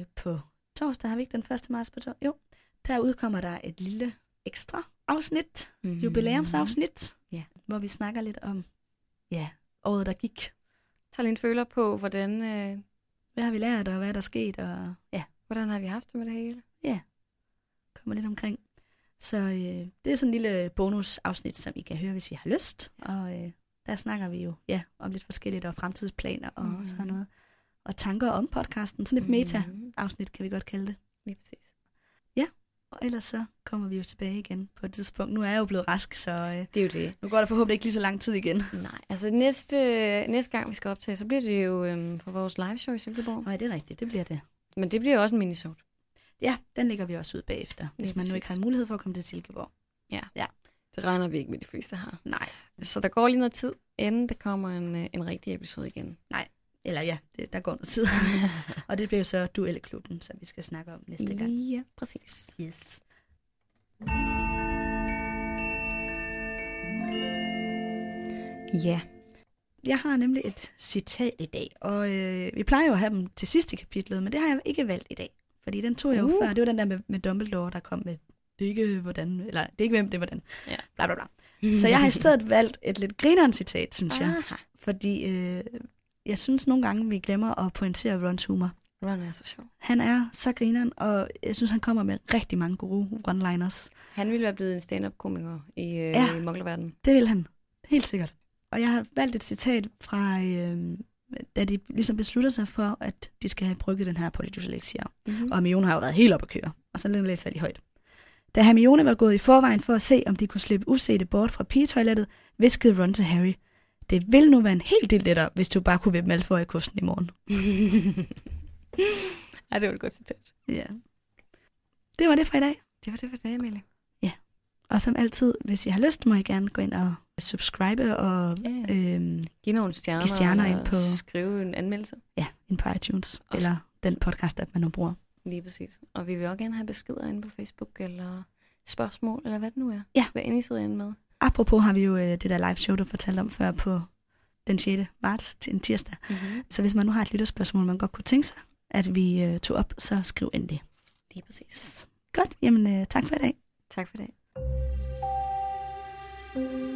øh, på torsdag har vi ikke den 1. marts på torsdag. Jo, der udkommer der et lille ekstra afsnit, Mm. jubilæumsafsnit, Ja. hvor vi snakker lidt om ja, året, der gik. Tag lige en føler på, hvordan, øh, Hvad har vi lært, og hvad er der sket, og ja, hvordan har vi haft det med det hele. Kommer lidt omkring. Så øh, det er sådan en lille bonusafsnit, som I kan høre, hvis I har lyst. Og øh, der snakker vi jo ja, om lidt forskelligt, og fremtidsplaner og mm. sådan noget. Og tanker om podcasten. Sådan et meta-afsnit, kan vi godt kalde det. Lige præcis. Og ellers så kommer vi jo tilbage igen på et tidspunkt. Nu er jeg jo blevet rask, så øh, Det er jo det. nu går der forhåbentlig ikke lige så lang tid igen. Nej, altså næste, næste gang, vi skal optage, så bliver det jo øhm, for vores live show i Silkeborg. Nej, det er rigtigt. Det bliver det. Men det bliver også en minisode. Ja, den lægger vi også ud bagefter, hvis Lige man nu ikke har mulighed for at komme til Silkeborg. Det regner vi ikke med, de fleste har. Nej. Så der går lige noget tid, inden der kommer en, øh, en rigtig episode igen. Eller ja, det, der går noget tid. <laughs> og det bliver så duelleklubben, som vi skal snakke om næste gang. Ja, præcis. Yes. Ja. Jeg har nemlig et citat i dag, og øh, vi plejer jo at have dem til sidst i kapitlet, men det har jeg ikke valgt i dag. Fordi den tog jeg jo Uh. før. Det var den der med, med Dumbledore, der kom med, det er ikke hvordan, eller det er ikke hvem, det er hvordan. Ja. Bla, bla, bla. Så jeg har i stedet <laughs> valgt et lidt grineren citat, synes jeg. Aha. Fordi øh, jeg synes nogle gange, vi glemmer at pointere Rons humor. Ron er så sjov. Han er så grineren, og jeg synes, han kommer med rigtig mange gode one-liners. Han ville være blevet en stand-up-komiker i, øh, Ja. i muglerverdenen. Det vil han. Helt sikkert. Og jeg har valgt et citat fra, øh, da de ligesom beslutter sig for, at de skal have brygget den her Elixir. Mm-hmm. Og Hermione har jo været helt op at køre. Og så læser de højt. Da Hermione var gået i forvejen for at se, om de kunne slippe usete bort fra pigetoilettet, viskede Ron til Harry, det vil nu være en helt del lettere, hvis du bare kunne vippe Malfoy i kosten i morgen. <laughs> Ej, det var et godt citat. Ja. Det var det for i dag. Det var det for det, Emilie. Og som altid, hvis I har lyst, må I gerne gå ind og subscribe og Ja, ja. øhm, Giv nogle stjerner, Giv stjerner ind på- skrive en anmeldelse. ja, ind på iTunes, Og- eller den podcast, app man nu bruger. Lige præcis. Og vi vil også gerne have beskeder inde på Facebook, eller spørgsmål, eller hvad det nu er. Ja. Hvad end I sidder inde med. Apropos har vi jo øh, det der live show, du fortalte om før på den 6. marts til en tirsdag. Mm-hmm. Så hvis man nu har et lytterspørgsmål, man godt kunne tænke sig, at vi øh, tog op, så skriv endelig. Lige præcis. Godt, jamen øh, tak for i dag. Tak for det. thank you